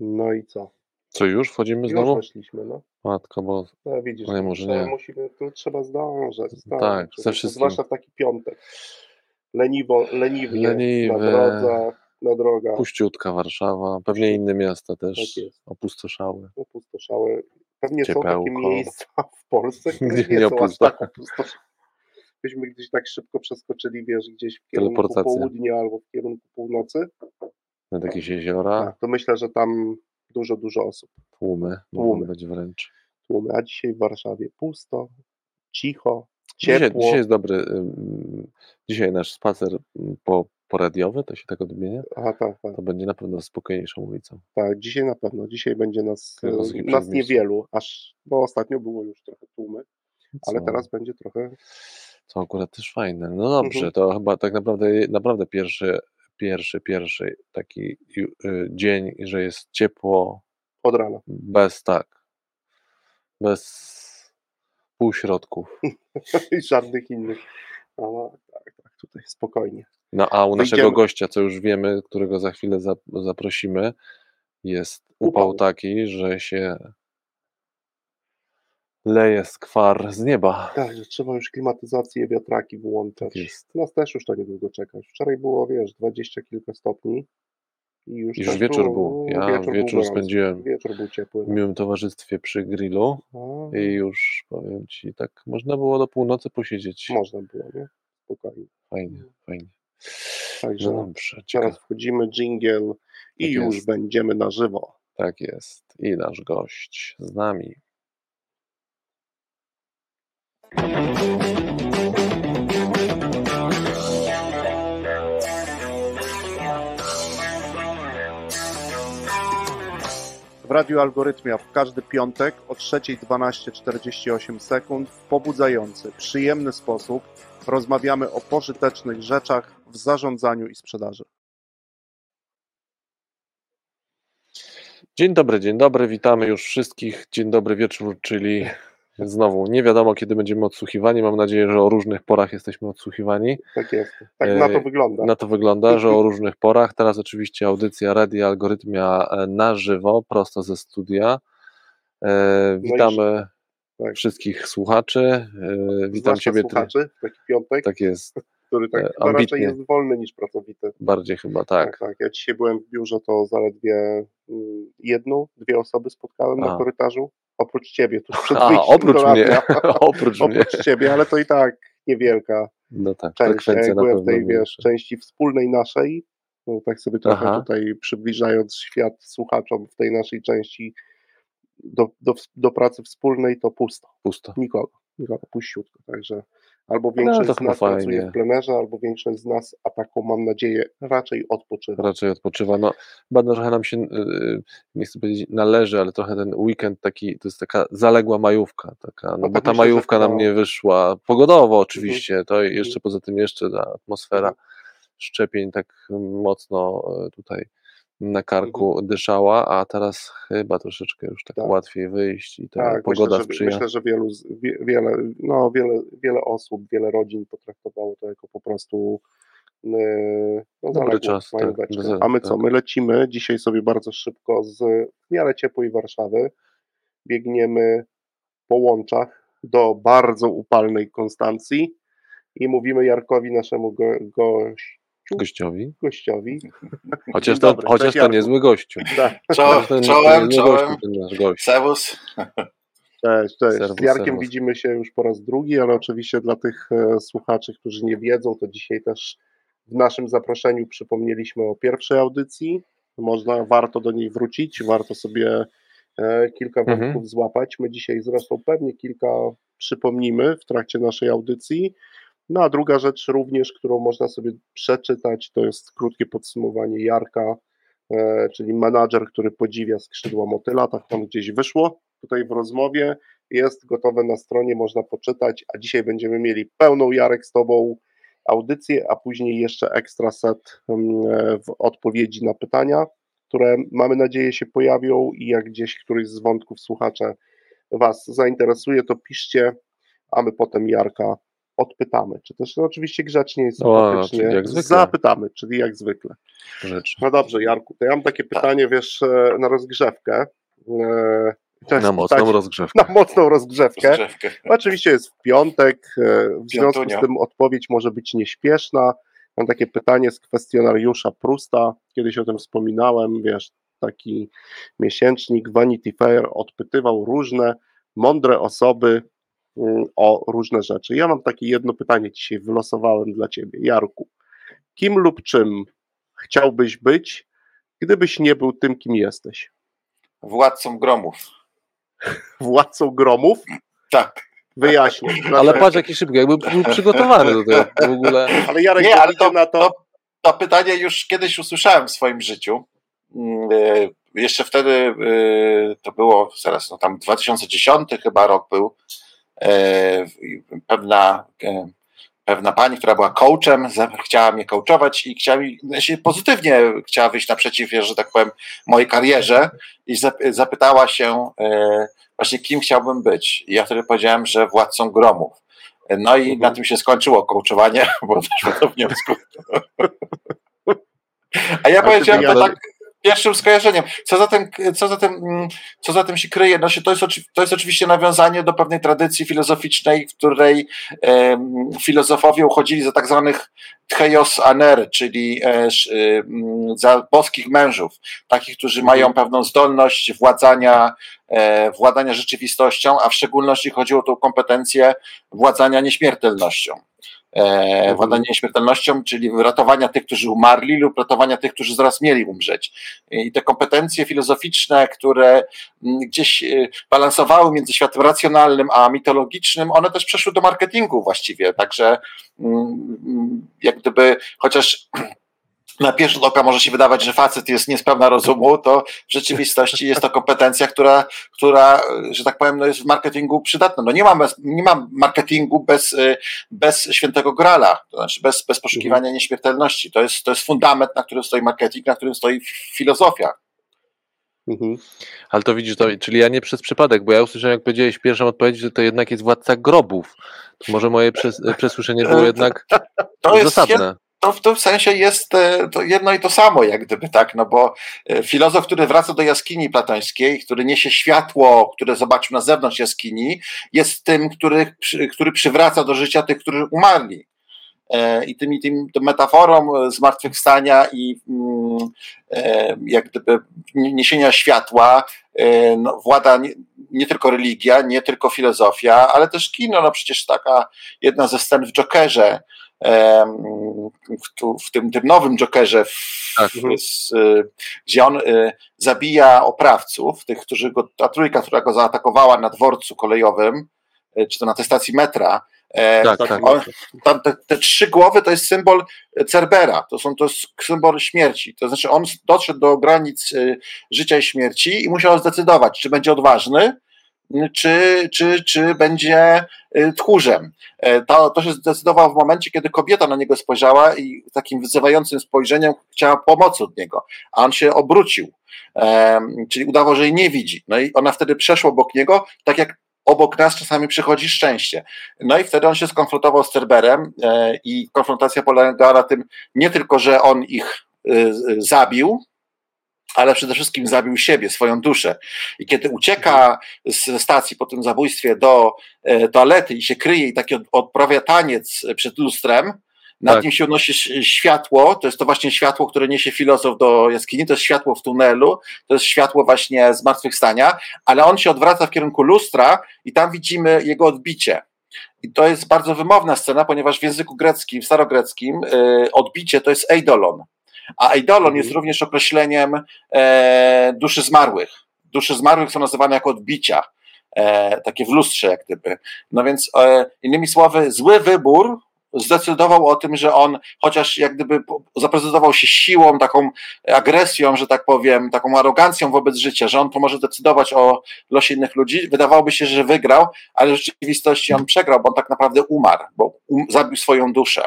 No i co? Co już? Wchodzimy Już znowu? weszliśmy, no. Matko, bo no widzisz, Ale może trzeba, nie. musimy, tu trzeba zdążyć. zdążyć Tak, ze człowieku, wszystkim. Zwłaszcza w taki piątek. Leniwo, leniwie Leniwe. na drodze, na drogach puściutka Warszawa, pewnie inne miasta też Tak jest. opustoszały. opustoszały. Pewnie są Ciepełko. takie miejsca w Polsce, które Gdzie nie, nie są aż tak opustoszały. Byśmy gdzieś tak szybko przeskoczyli, wiesz, gdzieś w kierunku Teleportacja. południa albo w kierunku północy, Nad jakieś jeziora, tak, to myślę, że tam dużo, dużo osób. tłumy, Tłumy. być wręcz. Tłumy. A dzisiaj w Warszawie pusto, cicho, Dzisiaj, ciepło. dzisiaj jest dobry, dzisiaj nasz spacer ym, po, poradiowy, to się tak odmienia, Aha, tak, tak, to będzie na pewno spokojniejszą ulicą. tak. Dzisiaj na pewno. Dzisiaj będzie nas, nas niewielu, aż, bo ostatnio było już trochę tłumy, ale Co- teraz będzie trochę Co akurat też fajne. No dobrze, Mhm. to chyba tak naprawdę, naprawdę pierwszy, pierwszy, pierwszy taki y, dzień, że jest ciepło, od rana. bez tak, bez półśrodków. I żadnych innych. No, tak, tak, tutaj spokojnie. No a u naszego Wyjdziemy. gościa, co już wiemy, którego za chwilę zap- zaprosimy, jest upał Upał. taki, że się leje skwar z nieba. Tak, że trzeba już klimatyzację, wiatraki włączać. Tak jest. Nas też już to niedługo czekać. Wczoraj było, wiesz, dwadzieścia kilka stopni i już, Już wieczór był. Ja był wieczór gorący. spędziłem. Wieczór był ciepły. W miłym towarzystwie przy grillu A, i już powiem ci, tak można było do północy posiedzieć. Można było, nie? Spokojnie. Fajnie, fajnie. Także No dobrze, teraz wchodzimy, jingle i Tak już jest. będziemy na żywo. Tak jest. I nasz gość z nami. W Radiu Algorytmia w każdy piątek o 3.12.48 sekund w pobudzający, przyjemny sposób rozmawiamy o pożytecznych rzeczach w zarządzaniu i sprzedaży. Dzień dobry, dzień dobry, witamy już wszystkich. Dzień dobry wieczór, czyli znowu nie wiadomo kiedy będziemy odsłuchiwani. Mam nadzieję, że o różnych porach jesteśmy odsłuchiwani. Tak jest. Tak na to E, wygląda. Na to wygląda, że o różnych porach. Teraz oczywiście audycja Radia Algorytmia e, na żywo, prosto ze studia. E, i Witamy tak. wszystkich słuchaczy. Witam Zwłaszcza Ciebie. Słuchaczy w taki piątek, tak jest, który tak raczej jest wolny niż pracowity. bardziej chyba tak. tak. Ja dzisiaj byłem w biurze, to zaledwie mm, jedną, dwie osoby spotkałem na A. korytarzu. Oprócz ciebie, tu przed A, oprócz mnie, radia. oprócz mnie. oprócz ciebie, ale to i tak niewielka No tak, część. frekwencja Ja na byłem w tej wiesz, części wspólnej naszej, no, tak sobie trochę Aha. tutaj przybliżając świat słuchaczom w tej naszej części do, do, do pracy wspólnej, to pusto. Pusto. Nikogo, nikogo, puściutko. Także albo No, większość to z nas pracuje w plenerze, albo większość z nas, a taką mam nadzieję, raczej odpoczywa. Raczej odpoczywa. No, chyba no, trochę nam się, yy, nie chcę powiedzieć należy, ale trochę ten weekend taki, to jest taka zaległa majówka, taka, no, No bo ta myślę, majówka nam nie wyszła pogodowo oczywiście, to jeszcze poza tym jeszcze ta atmosfera Mhm. szczepień tak mocno e, tutaj na karku dyszała, a teraz chyba troszeczkę już tak, Tak. łatwiej wyjść i ta Tak, pogoda myślę, że, sprzyja. myślę, że wielu, wie, wiele, no, wiele, wiele osób, wiele rodzin potraktowało to jako po prostu yy, no, Dobry czas, tak, A my co, tak. my lecimy dzisiaj sobie bardzo szybko z w miarę ciepłej Warszawy, biegniemy po łączach do bardzo upalnej Konstancji i mówimy Jarkowi, naszemu go, Gościowi. gościowi. Chociaż to, dobry, chociaż to niezły gościu. Tak, Czołem, czołem, czołem. ten nasz gość. Serwus. Cześć, cześć. Serwus, Z Jarkiem serwus. widzimy się już po raz drugi, ale oczywiście dla tych e, słuchaczy, którzy nie wiedzą, to dzisiaj też w naszym zaproszeniu przypomnieliśmy o pierwszej audycji. Można, warto do niej wrócić, warto sobie e, kilka Mhm. wątków złapać. My dzisiaj zresztą pewnie kilka przypomnimy w trakcie naszej audycji. No a druga rzecz również, którą można sobie przeczytać, to jest krótkie podsumowanie Jarka, e, czyli menadżer, który podziwia skrzydła motyla, tak tam gdzieś wyszło tutaj w rozmowie, jest gotowe na stronie, można poczytać, a dzisiaj będziemy mieli pełną Jarek z Tobą audycję, a później jeszcze ekstra set mm, e, w odpowiedzi na pytania, które mamy nadzieję się pojawią i jak gdzieś któryś z wątków słuchacze Was zainteresuje, to piszcie, a my potem Jarka odpytamy, czy też no, oczywiście grzecznie i sympatycznie o, zapytamy, czyli jak zwykle. Rzecz. No dobrze, Jarku, to ja mam takie pytanie, wiesz, e, na rozgrzewkę. E, na mocną rozgrzewkę. Na mocną rozgrzewkę. rozgrzewkę. Oczywiście jest w piątek, e, w związku z tym odpowiedź może być nieśpieszna. Mam takie pytanie z kwestionariusza Prusta, kiedyś o tym wspominałem, wiesz, taki miesięcznik Vanity Fair odpytywał różne mądre osoby o różne rzeczy. Ja mam takie jedno pytanie dzisiaj wylosowałem dla ciebie. Jarku, kim lub czym chciałbyś być, gdybyś nie był tym, kim jesteś? Władcą gromów. Władcą gromów? Tak. Wyjaśnię. Ale patrz jaki szybko, jakby był przygotowany do tego w ogóle. Ale Jarek, nie, ale to, na to... to... To pytanie już kiedyś usłyszałem w swoim życiu. Mm, e, jeszcze wtedy e, to było, zaraz, no tam 2010 chyba rok był, pewna, pewna pani, która była coachem, chciała mnie coachować i chciała mi, znaczy pozytywnie chciała wyjść naprzeciw, że tak powiem, mojej karierze i zapytała się właśnie kim chciałbym być. I ja wtedy powiedziałem, że władcą gromów. No i mhm. na tym się skończyło coachowanie, bo doszło do wniosku. A ja powiedziałem to tak pierwszym skojarzeniem. Co za tym, co za tym, mm, co za tym się kryje? No się, to, jest, to jest oczywiście nawiązanie do pewnej tradycji filozoficznej, w której e, filozofowie uchodzili za tak zwanych tcheios aner, czyli e, e, za boskich mężów, takich, którzy mają mhm. pewną zdolność władania, e, władania rzeczywistością, a w szczególności chodziło tu o kompetencję władania nieśmiertelnością e, władanie nieśmiertelnością, czyli ratowania tych, którzy umarli lub ratowania tych, którzy zaraz mieli umrzeć. I te kompetencje filozoficzne, które mm, gdzieś e, balansowały między światem racjonalnym a mitologicznym, one też przeszły do marketingu właściwie, także mm, mm, jak gdyby, chociaż na pierwszy rzut oka może się wydawać, że facet jest niespełna rozumu, to w rzeczywistości jest to kompetencja, która, która że tak powiem, no jest w marketingu przydatna. No nie ma, bez, nie ma marketingu bez, bez świętego grala, to znaczy bez, bez poszukiwania mhm. nieśmiertelności. To jest, to jest fundament, na którym stoi marketing, na którym stoi filozofia. Mhm. Ale to widzisz, to, czyli ja nie przez przypadek, bo ja usłyszałem, jak powiedziałeś pierwszą odpowiedź, że to jednak jest władca grobów. To może moje przes, przesłyszenie było jednak to jest zasadne to w tym sensie jest e, to jedno i to samo, jak gdyby tak, no bo e, filozof, który wraca do jaskini platońskiej, który niesie światło, które zobaczył na zewnątrz jaskini, jest tym, który, który przywraca do życia tych, którzy umarli. E, I tym, tym, tym metaforą zmartwychwstania i mm, jak gdyby niesienia światła no, włada nie, nie, tylko religia, nie tylko filozofia, ale też kino. No przecież taka jedna ze scen w Jokerze, w, tym, tym nowym Jokerze, w, tak. z, gdzie on y, zabija oprawców, tych, którzy go, ta trójka, która go zaatakowała na dworcu kolejowym, y, czy to na tej stacji metra, e, tak, tak. On, tam te, te, trzy głowy to jest symbol Cerbera, to, są, to jest symbol śmierci. To znaczy, on doszedł do granic y, życia i śmierci i musiał zdecydować, czy będzie odważny, czy, czy, czy będzie y, tchórzem. E, to, to się zdecydował w momencie, kiedy kobieta na niego spojrzała i takim wyzywającym spojrzeniem chciała pomocy od niego, a on się obrócił, czyli udawał, że jej nie widzi. No i ona wtedy przeszła obok niego, tak jak obok nas czasami przychodzi szczęście. No i wtedy on się skonfrontował z Cerberem e, i konfrontacja polegała na tym nie tylko, że on ich y, zabił, ale przede wszystkim zabił siebie, swoją duszę. I kiedy ucieka z stacji po tym zabójstwie do e, toalety i się kryje i taki odprawia taniec przed lustrem, nad tak. nim się unosi światło, to jest to właśnie światło, które niesie filozof do jaskini, to jest światło w tunelu, to jest światło właśnie zmartwychwstania, ale on się odwraca w kierunku lustra i tam widzimy jego odbicie. I to jest bardzo wymowna scena, ponieważ w języku greckim, w starogreckim, yy, odbicie to jest eidolon. A eidolon jest mhm. również określeniem e, duszy zmarłych. Duszy zmarłych są nazywane jako odbicia, e, takie w lustrze jak gdyby. No więc e, innymi słowy, zły wybór zdecydował o tym, że on chociaż jak gdyby zaprezentował się siłą, taką agresją, że tak powiem, taką arogancją wobec życia, że on to może decydować o losie innych ludzi, wydawałoby się, że wygrał, ale w rzeczywistości on przegrał, bo on tak naprawdę umarł, bo um, zabił swoją duszę.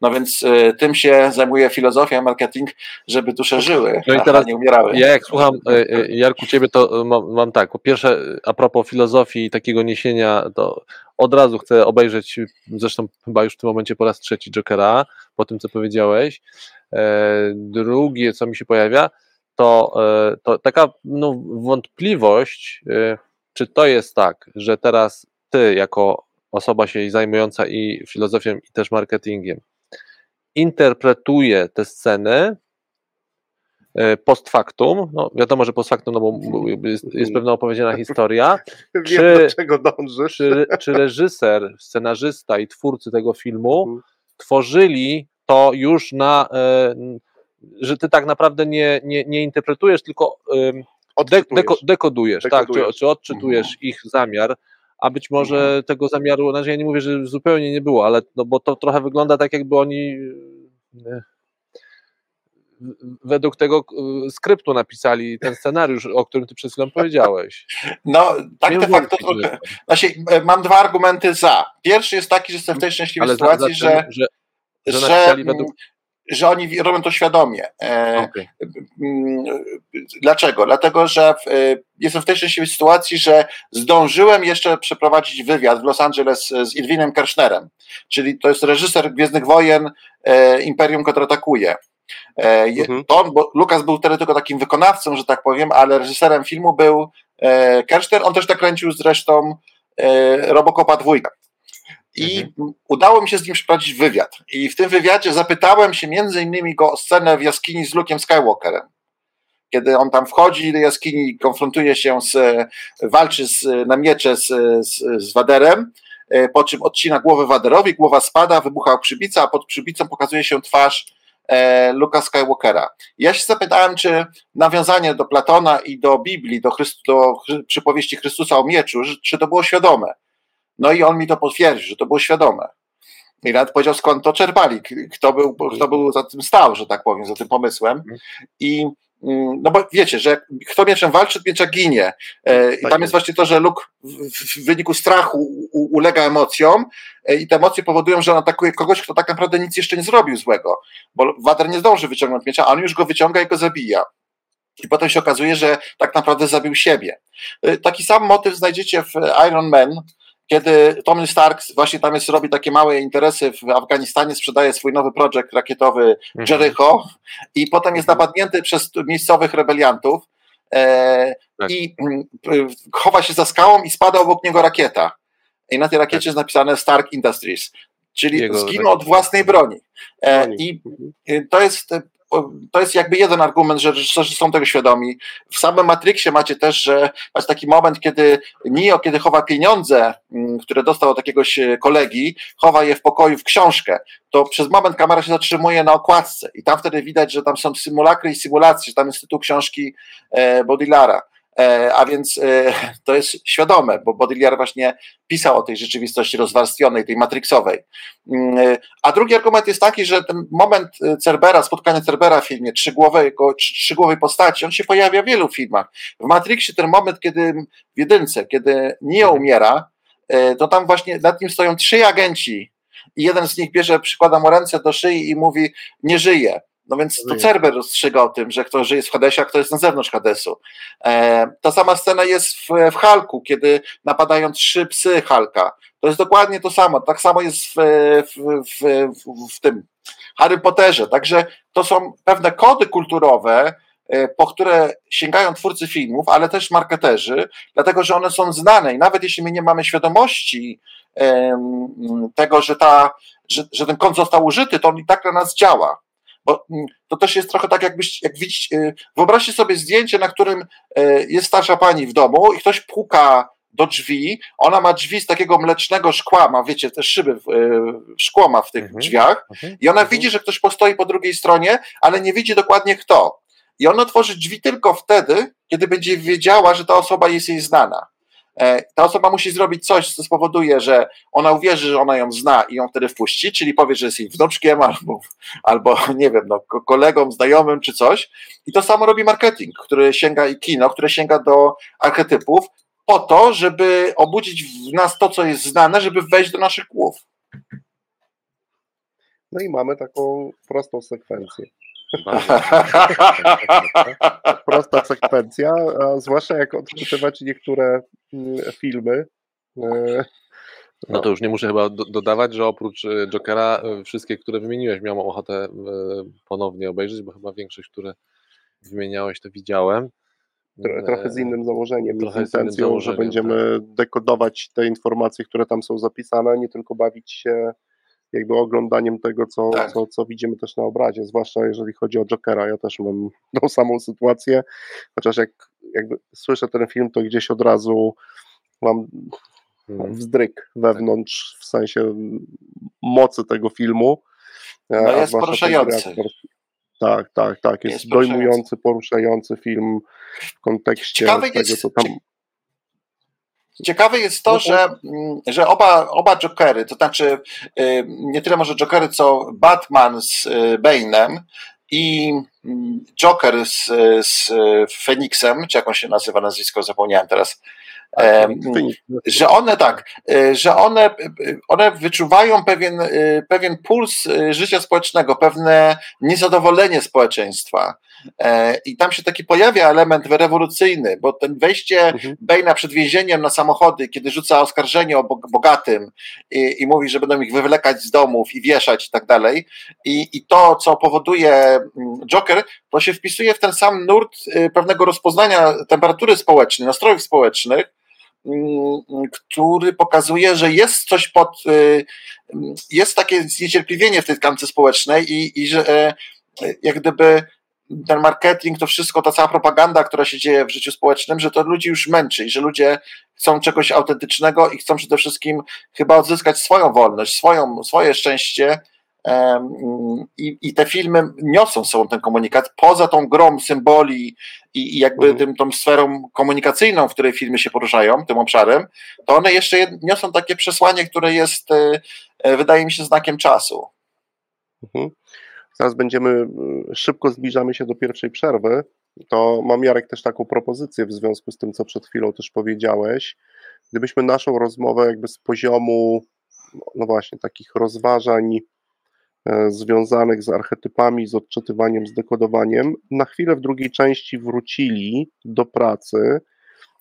No więc y, tym się zajmuje filozofia, marketing, żeby dusze żyły, no i teraz, a nie umierały. Ja jak słucham, y, y, Jarku, ciebie to mam, mam tak, po pierwsze a propos filozofii i takiego niesienia, to od razu chcę obejrzeć, zresztą chyba już w tym momencie po raz trzeci Jokera, po tym co powiedziałeś. Drugie, co mi się pojawia, to, to taka no, wątpliwość, czy to jest tak, że teraz ty jako osoba się zajmująca i filozofią i też marketingiem interpretuje te sceny e, post factum, no wiadomo, że post factum, no bo jest, jest pewna opowiedziana historia, Wiem, czy, do czego dążysz. Czy, czy reżyser, scenarzysta i twórcy tego filmu mhm. tworzyli to już na, e, że ty tak naprawdę nie, nie, nie interpretujesz, tylko de, deko, dekodujesz, dekodujesz, tak, czy, czy odczytujesz mhm. ich zamiar, a być może mhm. tego zamiaru, znaczy ja nie mówię, że zupełnie nie było, ale no bo to trochę wygląda tak, jakby oni e, według tego e, skryptu napisali ten scenariusz, o którym ty przed chwilą powiedziałeś. No, tak de facto. Znaczy, e, mam dwa argumenty za. Pierwszy jest taki, że jestem w tej szczęśliwej ale sytuacji, za, za że, że, że, według że oni robią to świadomie. E, okay. Mm, dlaczego? Dlatego, że jestem w tej szczęśliwej sytuacji, że zdążyłem jeszcze przeprowadzić wywiad w Los Angeles z Irwinem Kirchnerem, czyli to jest reżyser Gwiezdnych Wojen Imperium kontratakuje. Mhm. To on, bo Lukas był wtedy tylko takim wykonawcą, że tak powiem, ale reżyserem filmu był Kirchner, on też nakręcił zresztą Robocopa dwójka. I mhm. udało mi się z nim przeprowadzić wywiad. I w tym wywiadzie zapytałem się między innymi go o scenę w jaskini z Luke'em Skywalkerem. Kiedy on tam wchodzi do jaskini, konfrontuje się z, walczy z, na miecze z, z, z Waderem, e, po czym odcina głowę Waderowi, głowa spada, wybucha przybica, a pod przybicą pokazuje się twarz e, Luka Skywalkera. Ja się zapytałem, czy nawiązanie do Platona i do Biblii, do, Chryst, do przypowieści Chrystusa o mieczu, czy to było świadome. No i on mi to potwierdził, że to było świadome. I nawet powiedział, skąd to czerpali, kto był, kto był za tym stał, że tak powiem, za tym pomysłem. Mhm. I no bo wiecie, że kto mieczem walczy, miecza ginie. E, I tak tam jest właśnie to, że Luke w wyniku strachu ulega emocjom e, i te emocje powodują, że on atakuje kogoś, kto tak naprawdę nic jeszcze nie zrobił złego. Bo Wader nie zdąży wyciągnąć miecza, a on już go wyciąga i go zabija. I potem się okazuje, że tak naprawdę zabił siebie. E, taki sam motyw znajdziecie w Iron Man, kiedy Tony Stark właśnie tam jest, robi takie małe interesy w Afganistanie, sprzedaje swój nowy projekt rakietowy mhm. Jericho i potem jest mhm. napadnięty przez miejscowych rebeliantów e, tak. i mm, chowa się za skałą i spada obok niego rakieta. I na tej rakiecie tak. jest napisane Stark Industries, czyli Jego zginął od własnej broni. E, I mhm. to jest to jest jakby jeden argument, że reżyserzy są tego świadomi. W samym Matrixie macie też, że macie taki moment, kiedy Neo, kiedy chowa pieniądze, mm, które dostał od jakiegoś e, kolegi, chowa je w pokoju w książkę, to przez moment kamera się zatrzymuje na okładce i tam wtedy widać, że tam są symulakry i symulacje, że tam jest tytuł książki e, Bodilara. E, a więc e, to jest świadome, bo Baudrillard właśnie pisał o tej rzeczywistości rozwarstwionej, tej matrixowej. Mm, e, a drugi argument jest taki, że ten moment Cerbera, spotkanie Cerbera w filmie trzygłowego, trzygłowej postaci, on się pojawia w wielu filmach. W Matrixie ten moment, kiedy w jedynce, kiedy nie umiera, to tam właśnie nad nim stoją trzy agenci i jeden z nich bierze, przykłada mu ręce do szyi i mówi, nie żyje. No więc to Cerber rozstrzyga o tym, że kto żyje jest w Hadesie, a kto jest na zewnątrz Hadesu. E, ta sama scena jest w, w Halku, kiedy napadają trzy psy Halka. To jest dokładnie to samo. Tak samo jest w, w, w, w tym Harry Potterze. Także to są pewne kody kulturowe, e, po które sięgają twórcy filmów, ale też marketerzy, dlatego że one są znane i nawet jeśli my nie mamy świadomości tego, że, ta, że, że ten kąt został użyty, to on i tak na nas działa. Bo mm, to też jest trochę tak, jakbyś, jak widzicie, y, wyobraźcie sobie zdjęcie, na którym y, jest starsza pani w domu i ktoś puka do drzwi, ona ma drzwi z takiego mlecznego szkła, ma wiecie, te szyby, y, szkło ma w tych mhm. drzwiach mhm. i ona mhm. widzi, że ktoś postoi po drugiej stronie, ale nie widzi dokładnie kto. I ona otworzy drzwi tylko wtedy, kiedy będzie wiedziała, że ta osoba jest jej znana. E, ta osoba musi zrobić coś, co spowoduje, że ona uwierzy, że ona ją zna i ją wtedy wpuści, czyli powie, że jest jej wnuczkiem albo, albo nie wiem, no, kolegą, znajomym czy coś. I to samo robi marketing, który sięga i kino, które sięga do archetypów po to, żeby obudzić w nas to, co jest znane, żeby wejść do naszych głów. No i mamy taką prostą sekwencję. Prosta sekwencja, a zwłaszcza jak odczytywać niektóre mm, filmy, e, No to już nie muszę chyba do, dodawać, że oprócz e, Jokera e, wszystkie, które wymieniłeś, miałem ochotę ponownie obejrzeć, bo chyba większość, które wymieniałeś, to widziałem. Trochę z innym założeniem, Trochę z intencją, że będziemy tak. dekodować te informacje, które tam są zapisane, nie tylko bawić się jakby oglądaniem tego, co, tak. co, co widzimy też na obrazie, zwłaszcza jeżeli chodzi o Jokera. Ja też mam tą samą sytuację, chociaż jak jakby słyszę ten film, to gdzieś od razu mam mhm. wzdryk wewnątrz, w sensie mocy tego filmu. No jest poruszający. Tak, tak, tak. Jest, jest dojmujący, poruszający film w kontekście Ciekawe tego, jest, co tam. Ciekawe jest to, no że, mm, że oba, oba Jokery, to znaczy y, nie tyle może Jokery, co Batman z y, Bane'em i mm, Joker z, z Feniksem, czy jak on się nazywa nazwisko, zapomniałem teraz, tak, że one tak, e, że one, one wyczuwają pewien, e, pewien puls e, życia społecznego, pewne niezadowolenie społeczeństwa. I tam się taki pojawia element rewolucyjny, bo ten wejście mhm. Bejna przed więzieniem na samochody, kiedy rzuca oskarżenie o bogatym i, i mówi, że będą ich wywlekać z domów i wieszać i tak dalej. I, I to, co powoduje mm, Joker, to się wpisuje w ten sam nurt pewnego rozpoznania temperatury społecznej, nastrojów społecznych, Mm, który pokazuje, że jest coś pod, y, jest takie zniecierpliwienie w tej tkance społecznej i, i że e, jak gdyby ten marketing, to wszystko, ta cała propaganda, która się dzieje w życiu społecznym, że to ludzi już męczy i że ludzie chcą czegoś autentycznego i chcą przede wszystkim chyba odzyskać swoją wolność, swoją, swoje szczęście, i, I, te filmy niosą sobą ten komunikat, poza tą grą symboli i, i jakby mhm. tym, tą sferą komunikacyjną, w której filmy się poruszają, tym obszarem, to one jeszcze niosą takie przesłanie, które jest, e, wydaje mi się, znakiem czasu. Mhm. Zaraz będziemy, szybko zbliżamy się do pierwszej przerwy. To mam Jarek też taką propozycję w związku z tym, co przed chwilą też powiedziałeś. Gdybyśmy naszą rozmowę jakby z poziomu, no właśnie, takich rozważań E, związanych z archetypami, z odczytywaniem, z dekodowaniem, na chwilę w drugiej części wrócili do pracy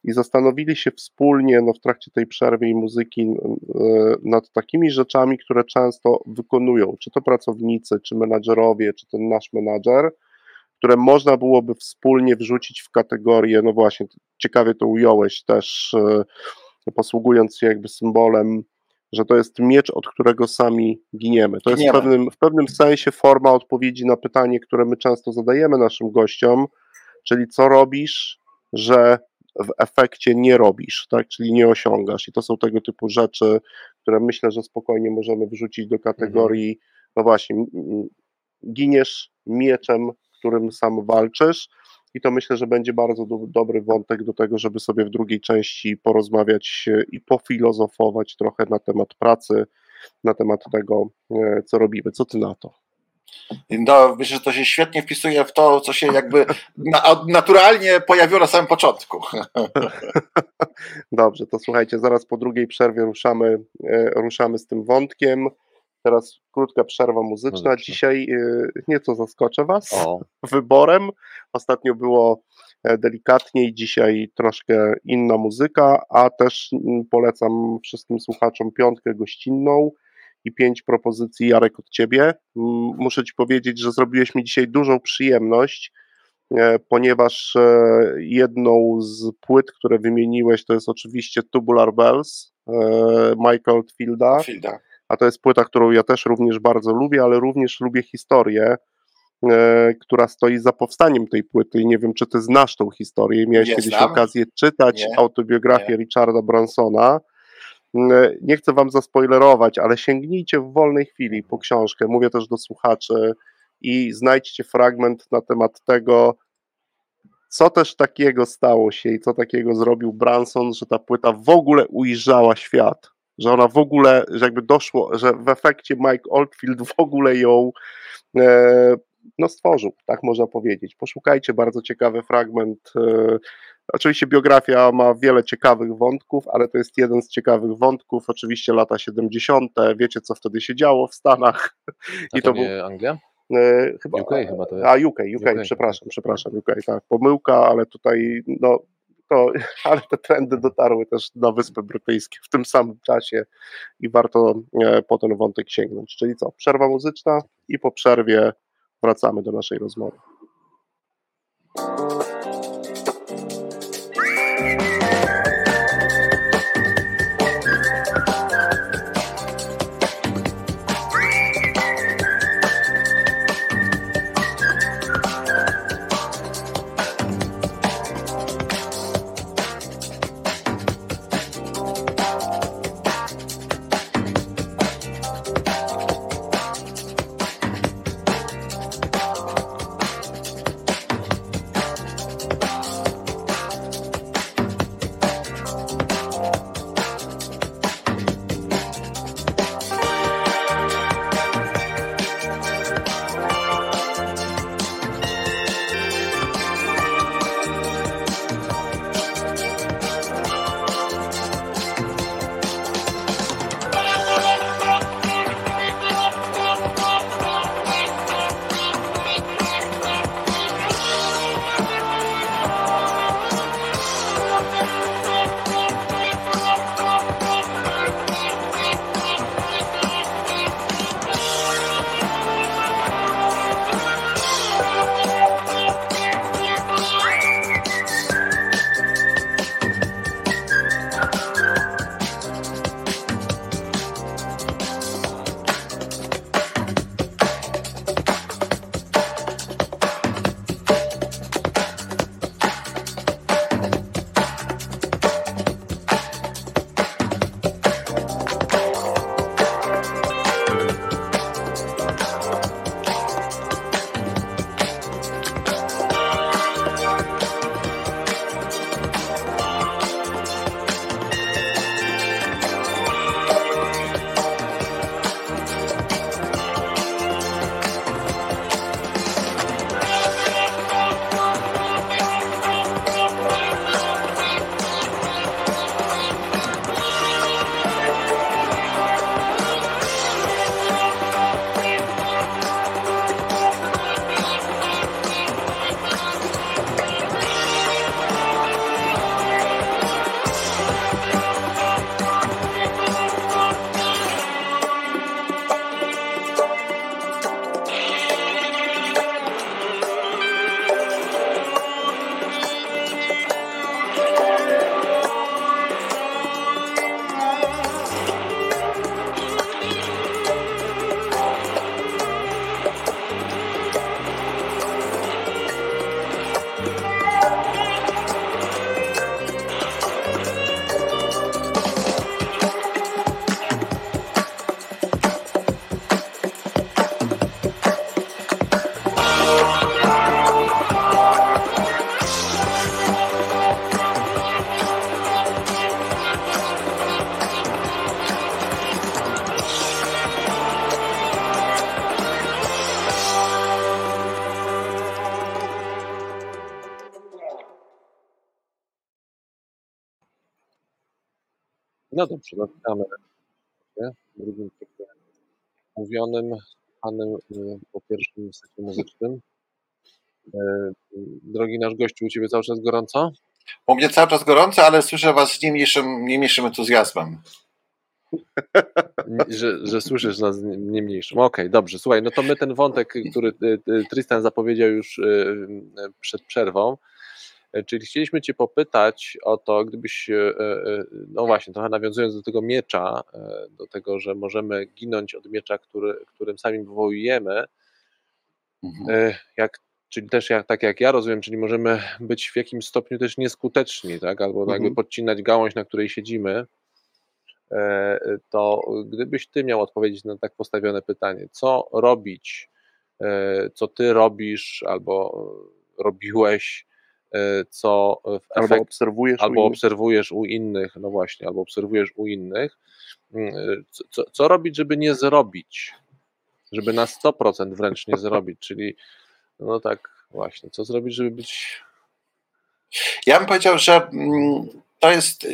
i zastanowili się wspólnie no, w trakcie tej przerwy i muzyki e, nad takimi rzeczami, które często wykonują, czy to pracownicy, czy menadżerowie, czy ten nasz menadżer, które można byłoby wspólnie wrzucić w kategorię, no właśnie, ciekawie to ująłeś też, e, posługując się jakby symbolem że to jest miecz, od którego sami giniemy. To jest w pewnym, w pewnym sensie forma odpowiedzi na pytanie, które my często zadajemy naszym gościom, czyli co robisz, że w efekcie nie robisz, tak? czyli nie osiągasz. I to są tego typu rzeczy, które myślę, że spokojnie możemy wrzucić do kategorii, mhm. no właśnie, giniesz mieczem, którym sam walczysz, i to myślę, że będzie bardzo do, dobry wątek do tego, żeby sobie w drugiej części porozmawiać i pofilozofować trochę na temat pracy, na temat tego, e, co robimy. Co ty na to? No, myślę, że to się świetnie wpisuje w to, co się jakby naturalnie pojawiło na samym początku. Dobrze, to słuchajcie, zaraz po drugiej przerwie ruszamy, e, ruszamy z tym wątkiem. Teraz krótka przerwa muzyczna. Dzisiaj y, nieco zaskoczę Was o. wyborem. Ostatnio było e, delikatniej, dzisiaj troszkę inna muzyka, a też mm, polecam wszystkim słuchaczom piątkę gościnną i pięć propozycji Jarek od Ciebie. Muszę Ci powiedzieć, że zrobiłeś mi dzisiaj dużą przyjemność, e, ponieważ e, jedną z płyt, które wymieniłeś, to jest oczywiście Tubular Bells Michael Fielda. Fielda a to jest płyta, którą ja też również bardzo lubię, ale również lubię historię, e, która stoi za powstaniem tej płyty i nie wiem, czy ty znasz tą historię, miałeś nie kiedyś znam. okazję czytać nie. autobiografię nie. Richarda Bransona. E, nie chcę wam zaspoilerować, ale sięgnijcie w wolnej chwili po książkę, mówię też do słuchaczy i znajdźcie fragment na temat tego, co też takiego stało się i co takiego zrobił Branson, że ta płyta w ogóle ujrzała świat że ona w ogóle, że jakby doszło, że w efekcie Mike Oldfield w ogóle ją e, no stworzył, tak można powiedzieć. Poszukajcie, bardzo ciekawy fragment. E, oczywiście biografia ma wiele ciekawych wątków, ale to jest jeden z ciekawych wątków. Oczywiście lata 70., wiecie co wtedy się działo w Stanach. A I to, to był Anglia? E, chyba, UK chyba to jest. A UK, UK, UK. przepraszam, przepraszam, UK, tak, pomyłka, ale tutaj no, to, ale te trendy dotarły też na Wyspy Brytyjskie w tym samym czasie i warto e, po ten wątek sięgnąć. Czyli co, przerwa muzyczna i po przerwie wracamy do naszej rozmowy. W drugim cyklu mówionym, panem y, po pierwszym secie muzycznym. Y, drogi nasz gościu, u Ciebie cały czas gorąco? U mnie cały czas gorąco, ale słyszę Was z nie mniejszym, nie mniejszym entuzjazmem. że, że słyszysz nas nie mniejszym. Okej, okay, dobrze. Słuchaj, no to my ten wątek, który y, Tristan zapowiedział już przed przerwą, E, czyli chcieliśmy Cię popytać o to, gdybyś, e, e, no właśnie, trochę nawiązując do tego miecza, do tego, że możemy ginąć od miecza, który, którym sami wywołujemy, mhm. jak, czyli też jak, tak jak ja rozumiem, czyli możemy być w jakimś stopniu też nieskuteczni, tak? albo mhm. jakby podcinać gałąź, na której siedzimy, to gdybyś Ty miał odpowiedzieć na tak postawione pytanie, co robić, co Ty robisz albo robiłeś, E, co w efekt, albo obserwujesz, albo u obserwujesz u innych, no właśnie, albo obserwujesz u innych, mm, e, co, co robić, żeby nie zrobić, żeby na 100% wręcz nie zrobić, czyli no tak właśnie, co zrobić, żeby być... Ja bym powiedział, że mm, to jest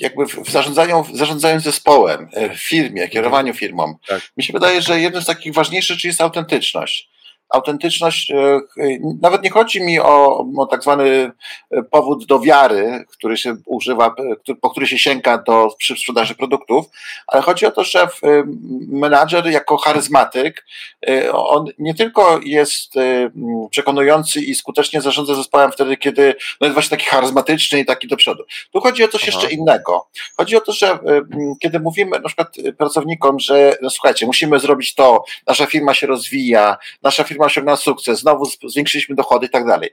jakby w zarządzaniu, zarządzaniu zespołem, e, w firmie, kierowaniu firmą. Tak. Mi się wydaje, że jednym z takich ważniejszych rzeczy jest autentyczność. Autentyczność, e, nawet nie chodzi mi o, o tak zwany e, powód do wiary, który się używa, po który się sięga do, przy sprzedaży produktów, ale chodzi o to, że menadżer jako charyzmatyk, on nie tylko jest przekonujący i skutecznie zarządza zespołem wtedy, kiedy no jest właśnie taki charyzmatyczny i taki do przodu. Tu chodzi o coś Aha. jeszcze innego. Chodzi o to, że kiedy mówimy na przykład pracownikom, że no słuchajcie, musimy zrobić to, nasza firma się rozwija, nasza firma osiągnęła sukces, znowu zwiększyliśmy dochody i tak dalej.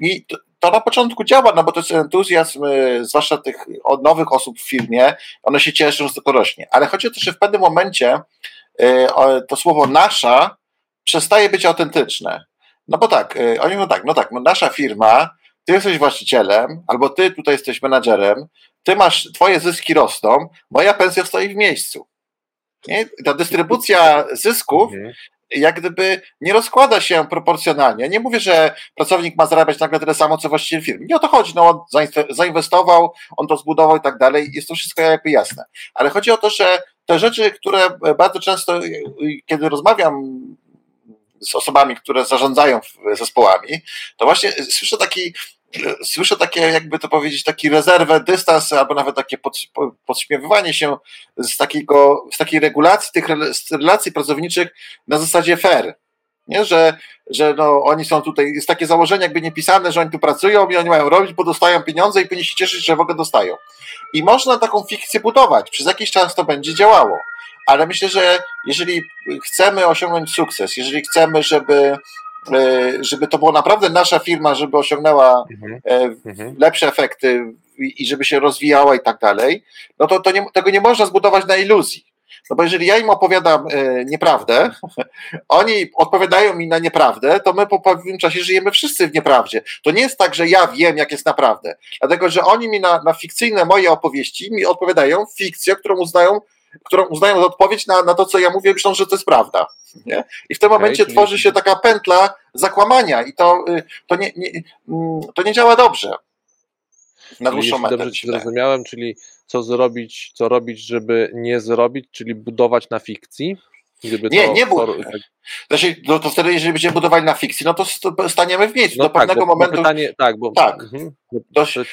I to, to na początku działa, no bo to jest entuzjazm, y, zwłaszcza tych od nowych osób w firmie, one się cieszą, że to rośnie. Ale chodzi o to, że w pewnym momencie y, to słowo nasza przestaje być autentyczne. No bo tak, y, oni mówią tak, no tak, no nasza firma, ty jesteś właścicielem, albo ty tutaj jesteś menadżerem, ty masz, twoje zyski rosną, moja pensja stoi w miejscu. Nie? Ta dystrybucja zysków mhm. Jak gdyby nie rozkłada się proporcjonalnie. Nie mówię, że pracownik ma zarabiać nagle tyle samo, co właściciel firmy. Nie o to chodzi. No, on zainwestował, on to zbudował i tak dalej. Jest to wszystko jakby jasne. Ale chodzi o to, że te rzeczy, które bardzo często, kiedy rozmawiam z osobami, które zarządzają zespołami, to właśnie słyszę taki słyszę takie, jakby to powiedzieć, taki rezerwę, dystans, albo nawet takie pod, podśmiewywanie się z, takiego, z takiej regulacji tych relacji pracowniczych na zasadzie fair. Nie, że, że no, oni są tutaj, jest takie założenie jakby niepisane, że oni tu pracują i oni mają robić, bo dostają pieniądze i powinni się cieszyć, że w ogóle dostają. I można taką fikcję budować, przez jakiś czas to będzie działało. Ale myślę, że jeżeli chcemy osiągnąć sukces, jeżeli chcemy, żeby żeby to była naprawdę nasza firma, żeby osiągnęła mhm. E, mhm. lepsze efekty i żeby się rozwijała i tak dalej, no to, to nie, tego nie można zbudować na iluzji. No bo jeżeli ja im opowiadam e, nieprawdę, oni odpowiadają mi na nieprawdę, to my po pewnym czasie żyjemy wszyscy w nieprawdzie. To nie jest tak, że ja wiem, jak jest naprawdę. Dlatego, że oni mi na, na fikcyjne moje opowieści mi odpowiadają fikcję, którą uznają którą uznają za odpowiedź na, na to, co ja mówię, myślą, że to jest prawda. Nie? I w tym momencie okay, tworzy się taka pętla zakłamania i to, y, to, nie, nie, mm, to nie działa dobrze. Na dłuższą metę. Dobrze ci zrozumiałem, czyli co zrobić, co robić, żeby nie zrobić, czyli budować na fikcji? Gdyby nie, to, nie było. Znaczy, no to wtedy, jeżeli będziemy budowali na fikcji, no to staniemy w miejscu. No do tak, pewnego bo, momentu. pytanie, tak, bo tak. Mhm,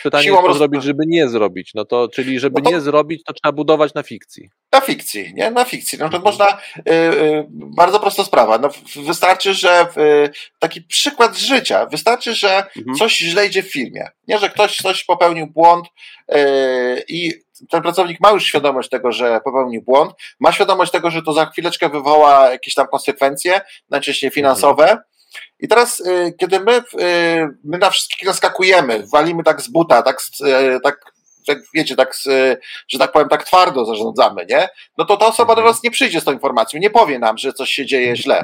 pytanie co zrobić, żeby nie zrobić. No to, czyli żeby no to... nie zrobić, to trzeba budować na fikcji. Na fikcji, nie? Na fikcji. No to mhm. można. Y, y, bardzo prosta sprawa. No, wystarczy, że y, taki przykład z życia. Wystarczy, że mhm. coś źle idzie w firmie. Nie, że ktoś coś popełnił błąd y, i ten pracownik ma już świadomość tego, że popełnił błąd, ma świadomość tego, że to za chwileczkę wywoła jakieś tam konsekwencje, najczęściej finansowe. I teraz, y, kiedy my, y, my na wszystkich naskakujemy, walimy tak z buta, tak, tak tak, wiecie, tak, że tak powiem, tak twardo zarządzamy, nie? No to ta osoba do mhm. nas nie przyjdzie z tą informacją, nie powie nam, że coś się dzieje źle.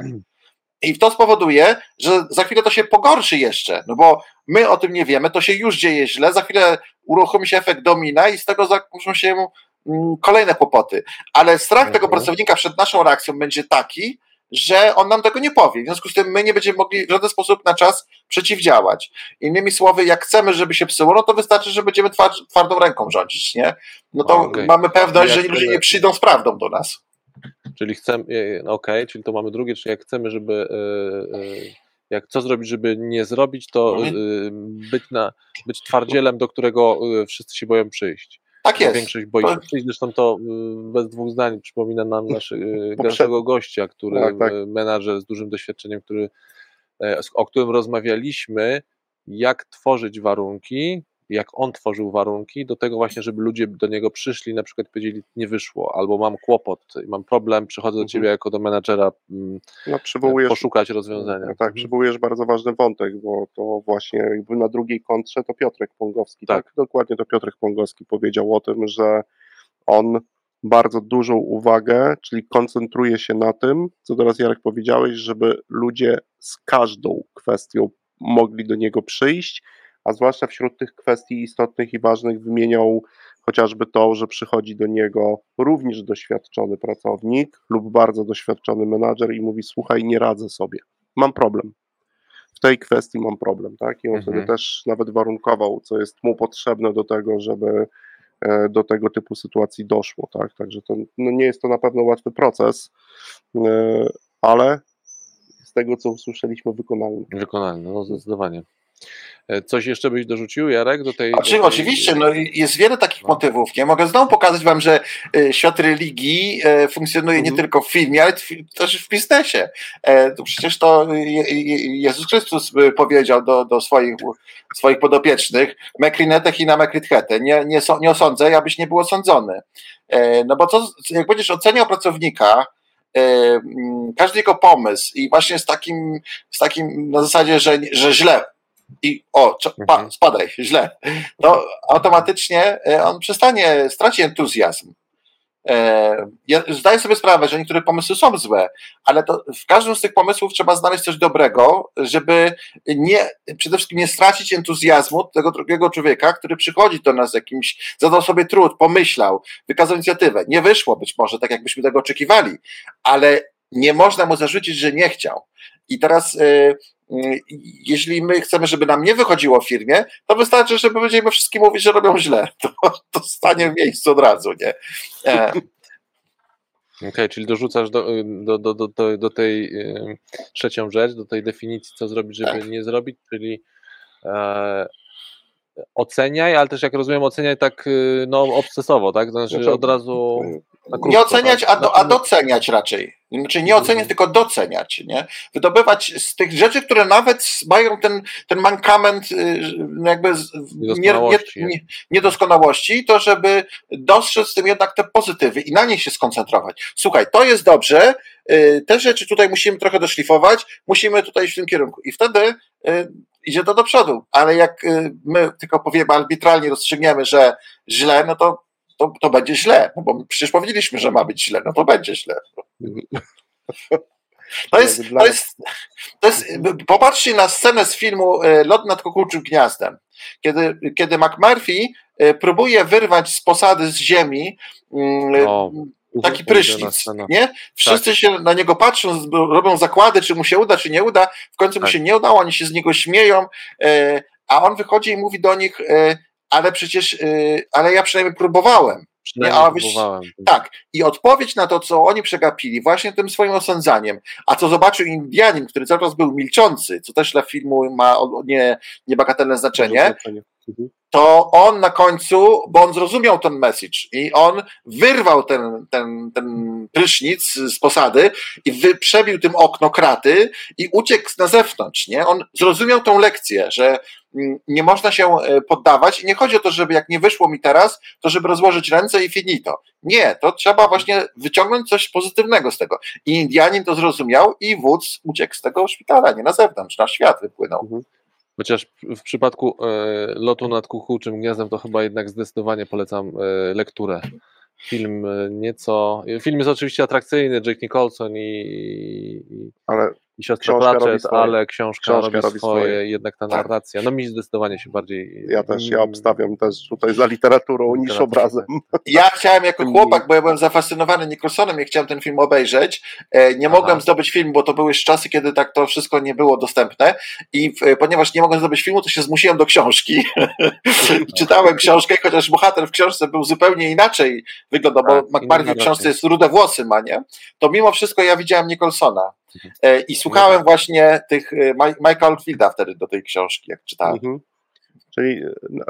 I to spowoduje, że za chwilę to się pogorszy jeszcze, no bo my o tym nie wiemy, to się już dzieje źle, za chwilę uruchomi się efekt domina i z tego zakurzą się mm, kolejne kłopoty. Ale strach tego mhm. pracownika przed naszą reakcją będzie taki, że on nam tego nie powie. W związku z tym my nie będziemy mogli w żaden sposób na czas przeciwdziałać. Innymi słowy, jak chcemy, żeby się psuło, no to wystarczy, że będziemy twardą ręką rządzić, nie? No to okay. mamy pewność, że ludzie nie przyjdą z prawdą do nas. Czyli chcemy, e, no okej, okay, czyli to mamy drugie, czyli jak chcemy, żeby e, e, jak co zrobić, żeby nie zrobić, to mhm. być, na, być twardzielem, do którego wszyscy się boją przyjść. Tak jest. Większość boi się przyjść, zresztą to bez dwóch zdań przypomina nam naszego gościa, który tak, tak. menadżer z dużym doświadczeniem, który, o którym rozmawialiśmy, jak tworzyć warunki, jak on tworzył warunki do tego właśnie, żeby ludzie do niego przyszli, na przykład powiedzieli, nie wyszło, albo mam kłopot, mam problem, przychodzę do ciebie mhm. jako do menadżera mm, no, poszukać rozwiązania. No, tak, mhm. przywołujesz bardzo ważny wątek, bo to właśnie jakby na drugiej kontrze to Piotrek Pongowski, tak. tak? Dokładnie to Piotrek Pongowski powiedział o tym, że on bardzo dużą uwagę, czyli koncentruje się na tym, co teraz Jarek powiedziałeś, żeby ludzie z każdą kwestią mogli do niego przyjść a zwłaszcza wśród tych kwestii istotnych i ważnych wymieniał chociażby to, że przychodzi do niego również doświadczony pracownik lub bardzo doświadczony menadżer i mówi: Słuchaj, nie radzę sobie, mam problem. W tej kwestii mam problem, tak? I on mhm. wtedy też nawet warunkował, co jest mu potrzebne do tego, żeby e, do tego typu sytuacji doszło, tak? Także to no nie jest to na pewno łatwy proces, e, ale z tego co usłyszeliśmy wykonalny. Wykonalny, no zdecydowanie. E, coś jeszcze byś dorzucił, Jarek, do tej... Oczy, do tej... Oczywiście, no jest wiele takich no. motywów. Nie mogę znowu pokazać wam, że e, świat religii e, funkcjonuje mhm. nie tylko w filmie, ale też w biznesie. To przecież to Jezus Chrystus powiedział do, do swoich, swoich podopiecznych mekrinetech i na mekrithetę. Nie, nie, nie osądzę, abyś nie był osądzony. No bo co, jak będziesz oceniał pracownika, każdy jego pomysł i właśnie z takim, z takim na zasadzie, że, że źle i o, pa, mhm. spadaj, źle, to automatycznie e, on przestanie, straci entuzjazm. E, ja zdaję sobie sprawę, że niektóre pomysły są złe, ale w każdym z tych pomysłów trzeba znaleźć coś dobrego, żeby nie, przede wszystkim nie stracić entuzjazmu tego drugiego człowieka, który przychodzi do nas z jakimś, zadał sobie trud, pomyślał, wykazał inicjatywę. Nie wyszło być może tak, jakbyśmy tego oczekiwali, ale nie można mu zarzucić, że nie chciał. I teraz e, jeśli my chcemy, żeby nam nie wychodziło w firmie, to wystarczy, żeby będziemy wszystkim mówić, że robią źle. To, to stanie w miejscu od razu, nie? E. Okej, okay, czyli dorzucasz do, do, do, do, do tej y, trzecią rzecz, do tej definicji, co zrobić, żeby tak. nie zrobić, czyli e, oceniaj, ale też jak rozumiem, oceniaj tak y, no, obsesowo, tak? Znaczy, znaczy od razu. Krótko, nie oceniać, tak? a, do, a doceniać raczej. Znaczy nie oceniać, tylko doceniać. Nie? Wydobywać z tych rzeczy, które nawet mają ten, ten mankament y, jakby niedoskonałości. Nie, nie, niedoskonałości, to żeby dostrzec tym jednak te pozytywy i na nie się skoncentrować. Słuchaj, to jest dobrze, y, te rzeczy tutaj musimy trochę doszlifować, musimy tutaj iść w tym kierunku. I wtedy idzie to do przodu. Ale jak my tylko powiemy arbitralnie, rozstrzygniemy, że źle, no to to, to będzie źle, no bo przecież powiedzieliśmy, że ma być źle, no to będzie źle. To jest, to jest, to jest, popatrzcie na scenę z filmu e, Lot nad kukułczym gniazdem. Kiedy, kiedy McMurphy e, próbuje wyrwać z posady z ziemi mm, o, taki prysznic, nie? Wszyscy tak. się na niego patrzą, robią zakłady, czy mu się uda, czy nie uda. W końcu tak. mu się nie udało, oni się z niego śmieją, a on wychodzi i mówi do nich, ale przecież, y, ale ja przynajmniej próbowałem. Przynajmniej nie, próbowałem. Tak. I odpowiedź na to, co oni przegapili, właśnie tym swoim osądzaniem, a co zobaczył Indianin, który cały czas był milczący, co też dla filmu ma nie, niebagatelne znaczenie, mhm. to on na końcu, bo on zrozumiał ten message i on wyrwał ten, ten, ten prysznic z posady i wy, przebił tym okno kraty i uciekł na zewnątrz, nie? On zrozumiał tą lekcję, że nie można się e, poddawać i nie chodzi o to, żeby jak nie wyszło mi teraz, to żeby rozłożyć ręce i finito. Nie, to trzeba właśnie wyciągnąć coś pozytywnego z tego. I Indianin to zrozumiał i wódz uciekł z tego szpitala, nie na zewnątrz, na świat wypłynął. Mhm. Chociaż w przypadku e, lotu nad kukułczym gniazdem to chyba jednak zdecydowanie polecam e, lekturę. Film e, nieco. Film jest oczywiście atrakcyjny, Jack Nicholson i, i, ale i siostra Pratchett, ale książka, książka robi, robi swoje, swoje, jednak ta narracja, no mi zdecydowanie się bardziej... Ja też, ja obstawiam też tutaj za literaturą niż obrazem. Ja chciałem jako chłopak, bo ja byłem zafascynowany Nicholsonem i chciałem ten film obejrzeć, e, nie mogłem Aha. zdobyć filmu, bo to były już czasy, kiedy tak to wszystko nie było dostępne i ponieważ nie mogłem zdobyć filmu, to się zmusiłem do książki. Czytałem książkę, chociaż bohater w książce był zupełnie inaczej wyglądał, bo tak, w książce jest rude włosy ma, nie? To mimo wszystko ja widziałem Nicholsona. E, I słuchałem właśnie tych e, Michael Oldfielda wtedy do tej książki, jak czytałem. Mhm. Czyli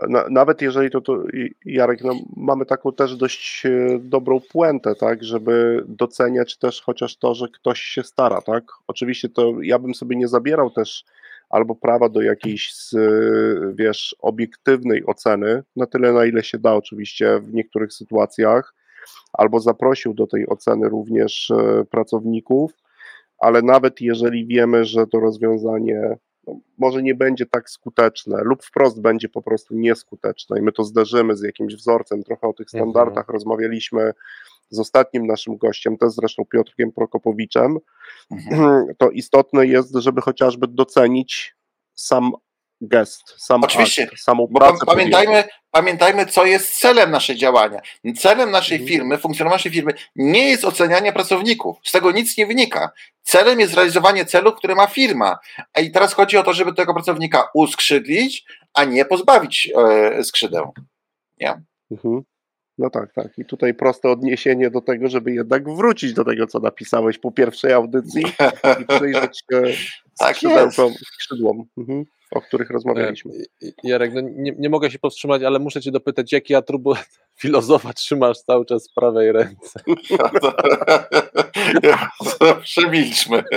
na, nawet jeżeli to, to Jarek, no, mamy taką też dość e, dobrą puentę, tak, żeby doceniać też chociaż to, że ktoś się stara, tak. Oczywiście to ja bym sobie nie zabierał też albo prawa do jakiejś, wiesz, obiektywnej oceny, na tyle na ile się da oczywiście w niektórych sytuacjach, albo zaprosił do tej oceny również pracowników, ale nawet jeżeli wiemy, że to rozwiązanie no, może nie będzie tak skuteczne, lub wprost będzie po prostu nieskuteczne, i my to zderzymy z jakimś wzorcem, trochę o tych mhm. standardach mhm. rozmawialiśmy z ostatnim naszym gościem, też zresztą Piotrkiem Prokopowiczem, mhm. to istotne jest, żeby chociażby docenić sam gest, sam Oczywiście, akt, samą pracę. Bo pamiętajmy, pamiętajmy, co jest celem naszej działania. Celem naszej mhm. firmy, funkcjonowania naszej firmy nie jest ocenianie pracowników. Z tego nic nie wynika. Celem jest realizowanie celu, który ma firma. I teraz chodzi o to, żeby tego pracownika uskrzydlić, a nie pozbawić e, skrzydeł. Nie? Mhm. No tak, tak. I tutaj proste odniesienie do tego, żeby jednak wrócić do tego, co napisałeś po pierwszej audycji i przyjrzeć się tak skrzydłom, mhm, o których rozmawialiśmy. E, Jarek, no nie, nie, mogę się powstrzymać, ale muszę cię dopytać, jaki atrybut filozofa trzymasz cały czas w prawej ręce? Przemilczmy.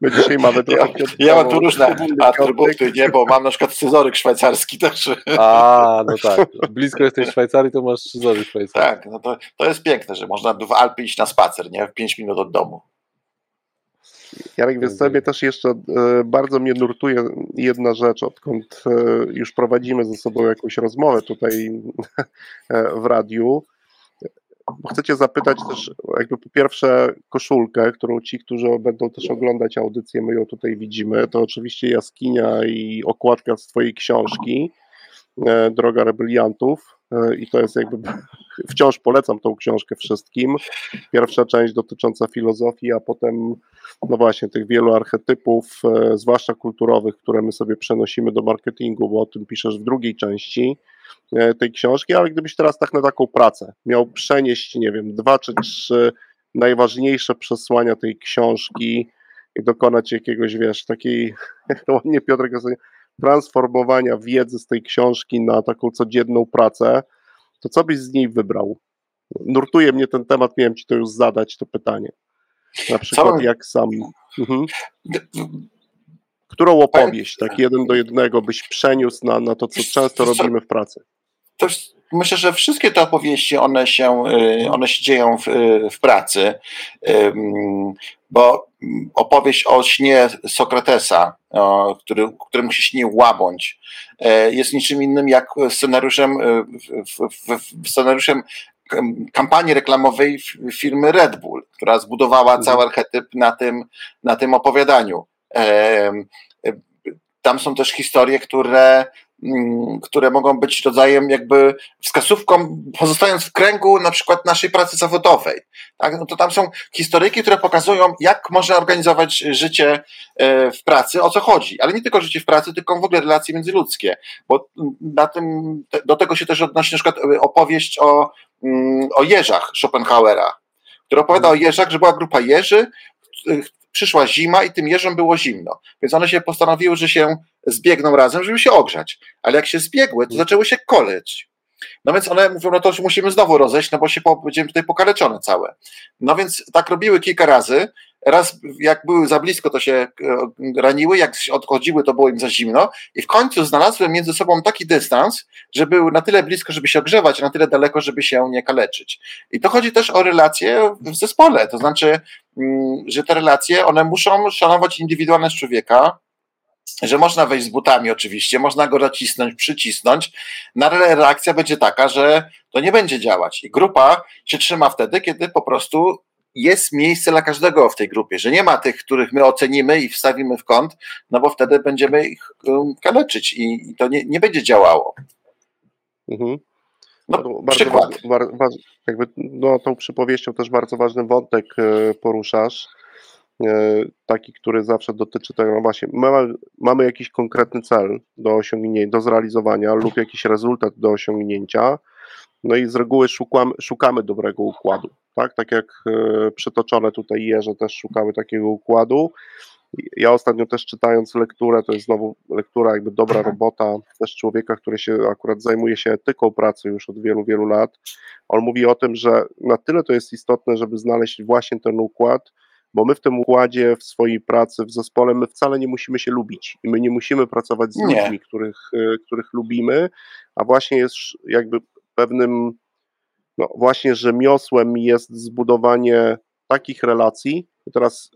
My dzisiaj mamy trochę... Ja, ja mam tu różne atrybuty, nie, bo mam na przykład scyzoryk szwajcarski też. A, no tak. Blisko jesteś Szwajcarii, to masz scyzoryk szwajcarski. Tak, no to, to jest piękne, że można w Alpy iść na spacer, nie? W 5 minut od domu. Jarek, więc sobie też jeszcze e, bardzo mnie nurtuje jedna rzecz, odkąd e, już prowadzimy ze sobą jakąś rozmowę tutaj e, w radiu. Chcę Cię zapytać też, jakby po pierwsze, koszulkę, którą ci, którzy będą też oglądać audycję, my ją tutaj widzimy. To oczywiście jaskinia i okładka z Twojej książki, Droga Rebeliantów. I to jest jakby, wciąż polecam tą książkę wszystkim. Pierwsza część dotycząca filozofii, a potem, no właśnie, tych wielu archetypów, e, zwłaszcza kulturowych, które my sobie przenosimy do marketingu, bo o tym piszesz w drugiej części e, tej książki. Ale gdybyś teraz tak na taką pracę miał przenieść, nie wiem, dwa czy trzy najważniejsze przesłania tej książki i dokonać jakiegoś, wiesz, takiej, to ładnie Piotrek transformowania wiedzy z tej książki na taką codzienną pracę, to co byś z niej wybrał? Nurtuje mnie ten temat, miałem ci to już zadać, to pytanie. Na przykład jak sam. Mhm. Którą opowieść, tak jeden do jednego, byś przeniósł na, na to, co często robimy w pracy? Myślę, że wszystkie te opowieści, one się, y, one się dzieją w, y, w pracy, bo opowieść o śnie Sokratesa, który, któremu się śni łabądź, e, jest niczym innym jak scenariuszem, e, scenariuszem kampanii reklamowej firmy Red Bull, która zbudowała mhm. cały archetyp na tym, na tym opowiadaniu. E, tam są też historie, które które mogą być rodzajem jakby wskazówką, pozostając w kręgu na przykład naszej pracy zawodowej. Tak? No to tam są historyki, które pokazują, jak można organizować życie e, w pracy, o co chodzi. Ale nie tylko życie w pracy, tylko w ogóle relacje międzyludzkie. Bo na tym, do tego się też odnosi na przykład e, opowieść o, mm, o jeżach Schopenhauera, który opowiada o jeżach, że była grupa jeży, przyszła zima i tym jeżom było zimno. Więc one się postanowiły, że się zbiegną razem, żeby się ogrzać. Ale jak się zbiegły, to zaczęły się koleć. No więc one mówią, no to musimy znowu rozejść, no bo się będziemy tutaj pokaleczone całe. No więc tak robiły kilka razy. Raz jak były za blisko, to się e, raniły, jak odchodziły, to było im za zimno. I w końcu znalazły między sobą taki dystans, że były na tyle blisko, żeby się ogrzewać, a na tyle daleko, żeby się nie kaleczyć. I to chodzi też o relacje w zespole. To znaczy, mm, że te relacje, one muszą szanować indywidualność człowieka, że można wejść z butami oczywiście, można go nacisnąć, przycisnąć, no ale reakcja będzie taka, że to nie będzie działać. I grupa się trzyma wtedy, kiedy po prostu jest miejsce dla każdego w tej grupie, że nie ma tych, których my ocenimy i wstawimy w kąt, no bo wtedy będziemy ich kaleczyć i to nie, nie będzie działało. Mhm. No, bardzo przykład. Ważny, bar, jakby, no, tą przypowieścią też bardzo ważny wątek e, poruszasz taki, który zawsze dotyczy tego, no właśnie, mamy, mamy jakiś konkretny cel do osiągnięcia, do zrealizowania lub jakiś rezultat do osiągnięcia, no i z reguły szukamy, szukamy dobrego układu, tak, tak jak e, przytoczone tutaj jeże też szukały takiego układu. Ja ostatnio też czytając lekturę, to jest znowu lektura jakby dobra robota też człowieka, który się akurat zajmuje się etyką pracy już od wielu, wielu lat. On mówi o tym, że na tyle to jest istotne, żeby znaleźć właśnie ten układ, bo my w tym układzie, w swojej pracy, w zespole, my wcale nie musimy się lubić i my nie musimy pracować z nie. ludźmi, których, e, których lubimy, a właśnie jest jakby pewnym, no właśnie rzemiosłem jest zbudowanie takich relacji, teraz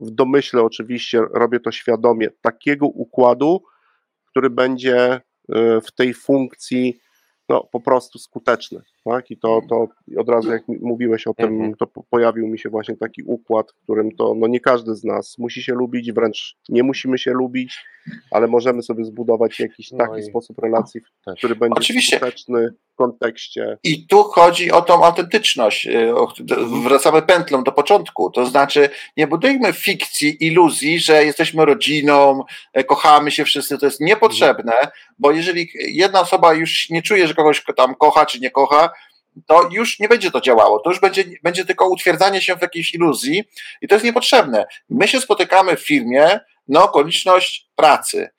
w domyśle oczywiście robię to świadomie, takiego układu, który będzie e, w tej funkcji no, po prostu skuteczny. Tak? I to, to od razu jak mówiłeś o tym, Mhm. to po- pojawił mi się właśnie taki układ, w którym to no nie każdy z nas musi się lubić, wręcz nie musimy się lubić, ale możemy sobie zbudować jakiś No taki i- sposób relacji, który będzie Oczywiście. skuteczny w kontekście. I tu chodzi o tą autentyczność. do- Wracamy pętlą do początku. To znaczy, nie budujmy fikcji, iluzji, że jesteśmy rodziną, e, kochamy się wszyscy. To jest niepotrzebne, bo jeżeli jedna osoba już nie czuje, że kogoś tam kocha czy nie kocha, to już nie będzie to działało. To już będzie, będzie tylko utwierdzanie się w jakiejś iluzji i to jest niepotrzebne. My się spotykamy w firmie na okoliczność pracy.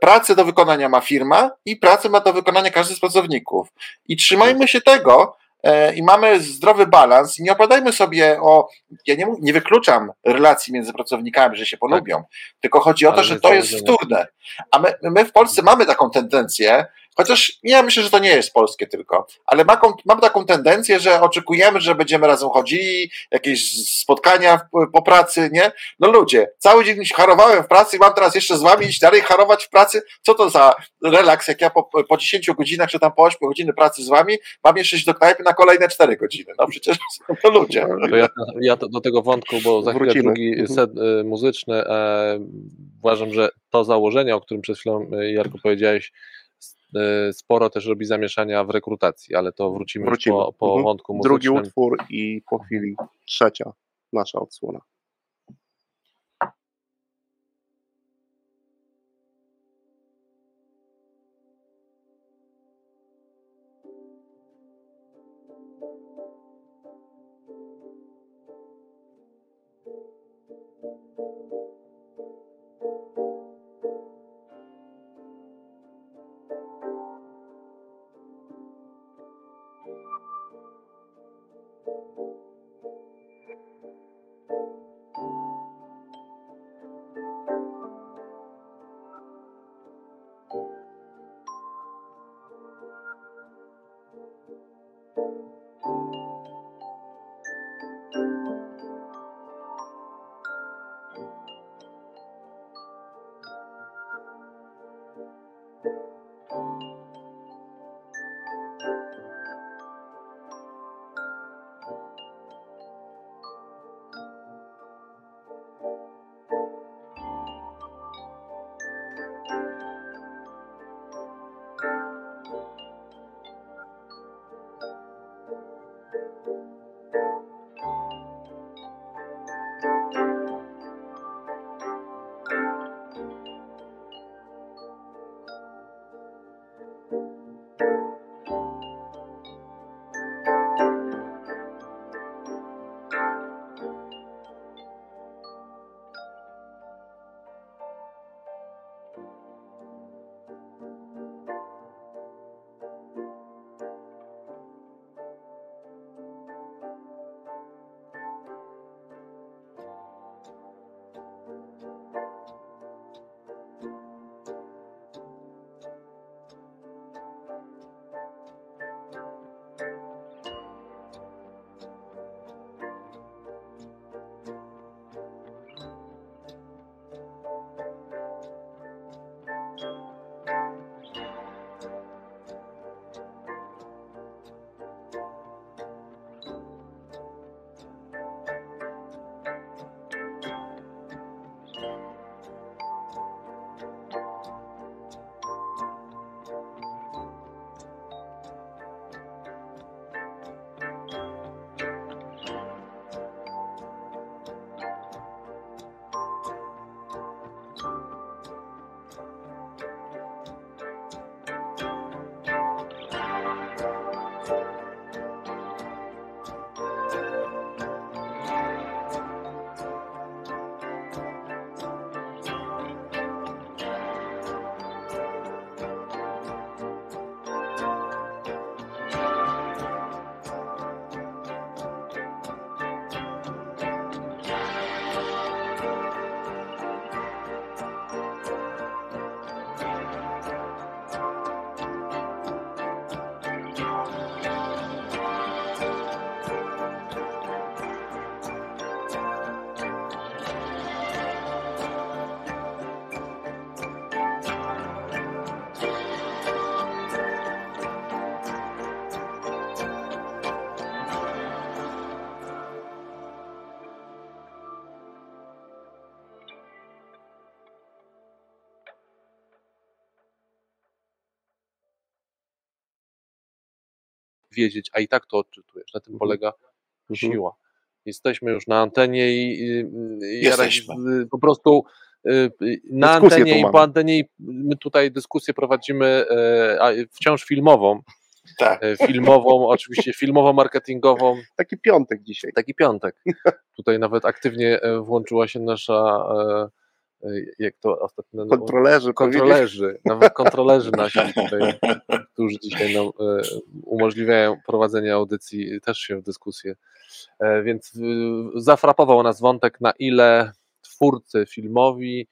Pracę do wykonania ma firma i pracę ma do wykonania każdy z pracowników. I trzymajmy się tego e, i mamy zdrowy balans i nie opowiadajmy sobie o, ja nie, nie wykluczam relacji między pracownikami, że się polubią, tylko chodzi o to, Ale że to jest wtórne. A my, my w Polsce mamy taką tendencję, chociaż ja myślę, że to nie jest polskie tylko, ale ma, kon- mamy taką tendencję, że oczekujemy, że będziemy razem chodzili, jakieś spotkania w, po pracy, nie? No ludzie, cały dzień harowałem w pracy i mam teraz jeszcze z wami iść dalej harować w pracy? Co to za relaks, jak ja po, po 10 godzinach, czy tam po 8 godziny pracy z wami, mam jeszcze iść do knajpy na kolejne 4 godziny? No przecież to ludzie. To ja, ja to, do tego wątku, bo za chwilę drugi Mhm. set y, muzyczny. E, uważam, że to założenie, o którym przed chwilą y, Jarko powiedziałeś, sporo też robi zamieszania w rekrutacji, ale to wrócimy, Wrócimy. po, po Mhm. wątku Drugi muzycznym. utwór i po chwili trzecia nasza odsłona. wiedzieć, a i tak to odczytujesz. Na tym Mhm. polega Mhm. siła. Jesteśmy już na antenie i, i, Jesteśmy. Y, po prostu y, y, na Dyskusję antenie i po antenie i my tutaj dyskusję prowadzimy e, wciąż filmową, Tak. e, filmową, oczywiście filmowo-marketingową, Taki piątek dzisiaj. taki piątek. Tutaj nawet aktywnie e, włączyła się nasza, jak to ostatnio no, Kontrolerzy, kontrolerzy, nawet kontrolerzy nasi tutaj, którzy dzisiaj nam e, umożliwiają prowadzenie audycji, też się w dyskusję. E, Więc zafrapował nas wątek, na ile twórcy filmowi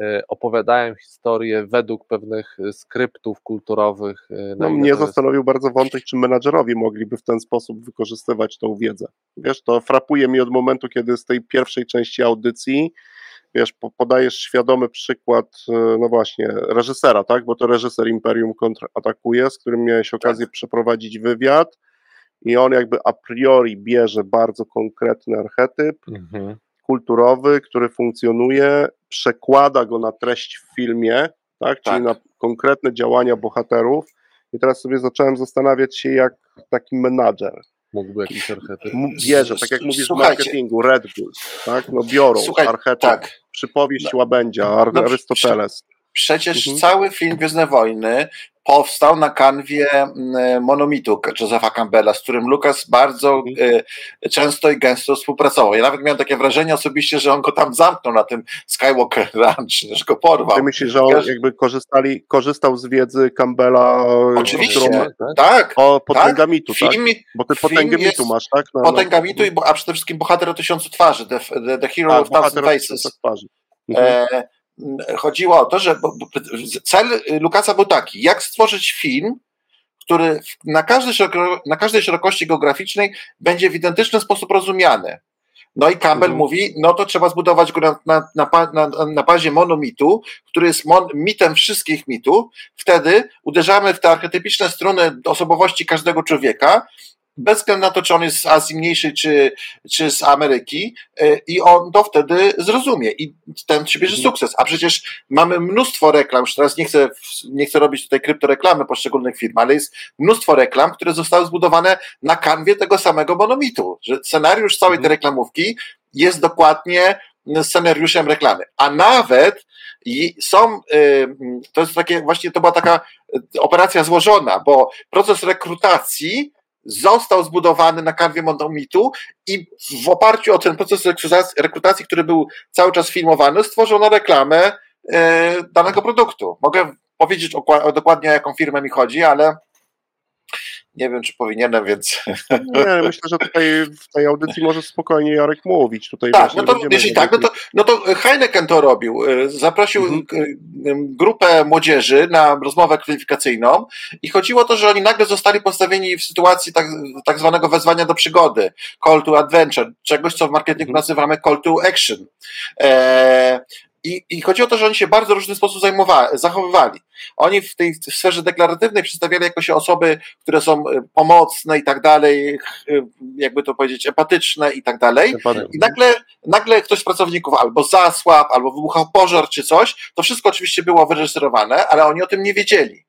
e, opowiadają historię według pewnych e, skryptów kulturowych. e, No, mnie zastanowił bardzo wątek, czy menadżerowie mogliby w ten sposób wykorzystywać tą wiedzę. Wiesz, to frapuje mi od momentu, kiedy z tej pierwszej części audycji, wiesz, po- podajesz świadomy przykład, e, no właśnie, reżysera, tak, bo to reżyser Imperium kontratakuje, z którym miałeś okazję przeprowadzić wywiad i on jakby a priori bierze bardzo konkretny archetyp, Mhm. kulturowy, który funkcjonuje, przekłada go na treść w filmie, tak, czyli Tak. na konkretne działania bohaterów. I teraz sobie zacząłem zastanawiać się, jak taki menadżer Mógłby jakiś archetyp. bierze, tak jak mówisz w Słuchajcie. marketingu, Red Bull, tak, no biorą Słuchaj, archetyp, Tak. Przypowieść łabędzia, No, Arystoteles. Przecież Mhm. cały film Gwiezdne Wojny powstał na kanwie mm, monomitu Josepha Campbella, z którym Lucas bardzo Mhm. e, często i gęsto współpracował. Ja nawet miałem takie wrażenie osobiście, że on go tam zamknął na tym Skywalker Ranch, że go porwał. Ty myślisz, że on Wiesz- jakby korzystali, korzystał z wiedzy Campbella, Oczywiście. którą, tak? Tak, o potęga mitu, tak? film, Bo ty potęgę mitu masz, tak? Na- potęga na- mitu, i a przede wszystkim bohater o tysiącu twarzy, The, the, the Hero A, of Thousand Faces. twarzy. Mhm. E, chodziło o to, że cel Lukasa był taki, jak stworzyć film, który na każdej, szeroko, na każdej szerokości geograficznej będzie w identyczny sposób rozumiany. No i Campbell Mhm. mówi, no to trzeba zbudować go na, na, na, na, na bazie monomitu, który jest mon, mitem wszystkich mitów. Wtedy uderzamy w te archetypiczne struny osobowości każdego człowieka, bez względu na to, czy on jest z Azji Mniejszej, czy, czy z Ameryki, y, i on to wtedy zrozumie. I ten się bierze Mhm. sukces. A przecież mamy mnóstwo reklam, już teraz nie chcę, nie chcę robić tutaj kryptoreklamy poszczególnych firm, ale jest mnóstwo reklam, które zostały zbudowane na kanwie tego samego monomitu, że scenariusz całej tej Mhm. reklamówki jest dokładnie scenariuszem reklamy. A nawet są, y, to jest takie, właśnie to była taka operacja złożona, bo proces rekrutacji został zbudowany na kanwie monomitu i w oparciu o ten proces rekrutacji- który był cały czas filmowany, stworzono reklamę e, danego produktu. Mogę powiedzieć dokładnie o jaką firmę mi chodzi, ale nie wiem, czy powinienem, więc Nie, myślę, że tutaj w tej audycji może spokojnie Jarek mówić. Tutaj tak, no to jeśli tak, no to, no to Heineken to robił. E, Zaprosił Mhm. e, grupę młodzieży na rozmowę kwalifikacyjną i chodziło o to, że oni nagle zostali postawieni w sytuacji tak, tak zwanego wezwania do przygody, call to adventure, czegoś, co w marketingu Mhm. nazywamy call to action. E, i, I chodzi o to, że oni się bardzo różny sposób zajmowali, zachowywali. Oni w tej w sferze deklaratywnej przedstawiali jako się osoby, które są e, pomocne i tak dalej, e, jakby to powiedzieć, empatyczne i tak dalej. I nagle, nagle ktoś z pracowników albo zasłab, albo wybuchał pożar czy coś. To wszystko oczywiście było wyreżyserowane, ale oni o tym nie wiedzieli.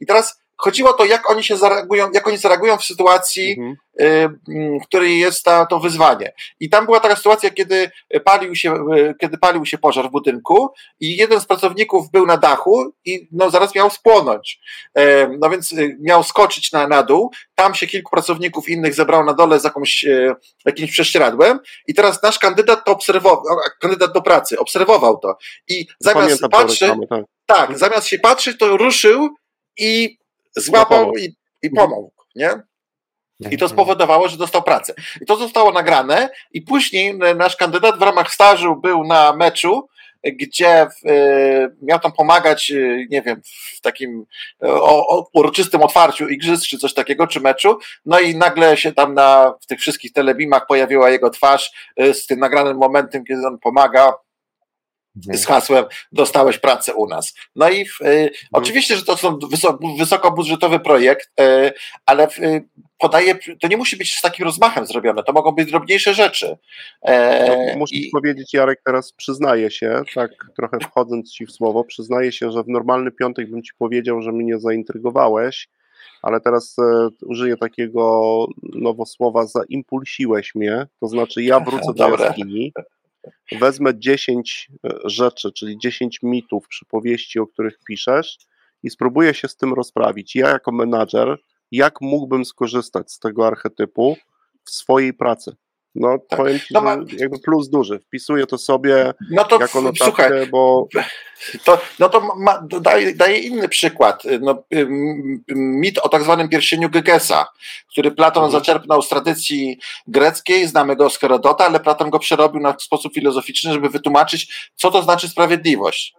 I teraz chodziło o to, jak oni się zareagują, jak oni zareagują w sytuacji, Mhm. y, mm, w której jest ta, to wyzwanie. I tam była taka sytuacja, kiedy palił się, y, kiedy palił się pożar w budynku i jeden z pracowników był na dachu i no, zaraz miał spłonąć. E, No więc y, miał skoczyć na, na dół. Tam się kilku pracowników innych zebrało na dole z jakąś, e, jakimś prześcieradłem i teraz nasz kandydat to obserwował, kandydat do pracy obserwował to i zamiast Pamiętam patrzeć, tak. tak, zamiast się patrzeć, to ruszył i złapał i, i pomógł, nie? I to spowodowało, że dostał pracę. I to zostało nagrane, i później e, nasz kandydat w ramach stażu był na meczu, gdzie w, e, miał tam pomagać, e, nie wiem, w takim o, o uroczystym otwarciu igrzysk, czy coś takiego, czy meczu. No i nagle się tam na w tych wszystkich telebimach pojawiła jego twarz z tym nagranym momentem, kiedy on pomaga. Z hasłem dostałeś pracę u nas. No i w, y, oczywiście, że to są wysoko, wysokobudżetowy projekt, y, ale w, y, podaje, to nie musi być z takim rozmachem zrobione, to mogą być drobniejsze rzeczy. E, No, muszę i- powiedzieć, Jarek, teraz przyznaję się, tak trochę wchodząc ci w słowo, przyznaję się, że w normalny piątek bym ci powiedział, że mnie zaintrygowałeś, ale teraz e, użyję takiego nowosłowa, zaimpulsiłeś mnie, to znaczy ja wrócę do jaskini, wezmę 10 e, rzeczy, czyli 10 mitów, przypowieści, o których piszesz i spróbuję się z tym rozprawić. Ja jako menadżer, jak mógłbym skorzystać z tego archetypu w swojej pracy? No, tak. powiem ci, no, ma... jakby plus duży. Wpisuję to sobie no to, jako notatkę, słuchaj, bo... To, no to ma, daję, daję inny przykład. No, mit o tak zwanym pierścieniu Gegesa, który Platon mhm. zaczerpnął z tradycji greckiej, znamy go z Herodota, ale Platon go przerobił na sposób filozoficzny, żeby wytłumaczyć, co to znaczy sprawiedliwość.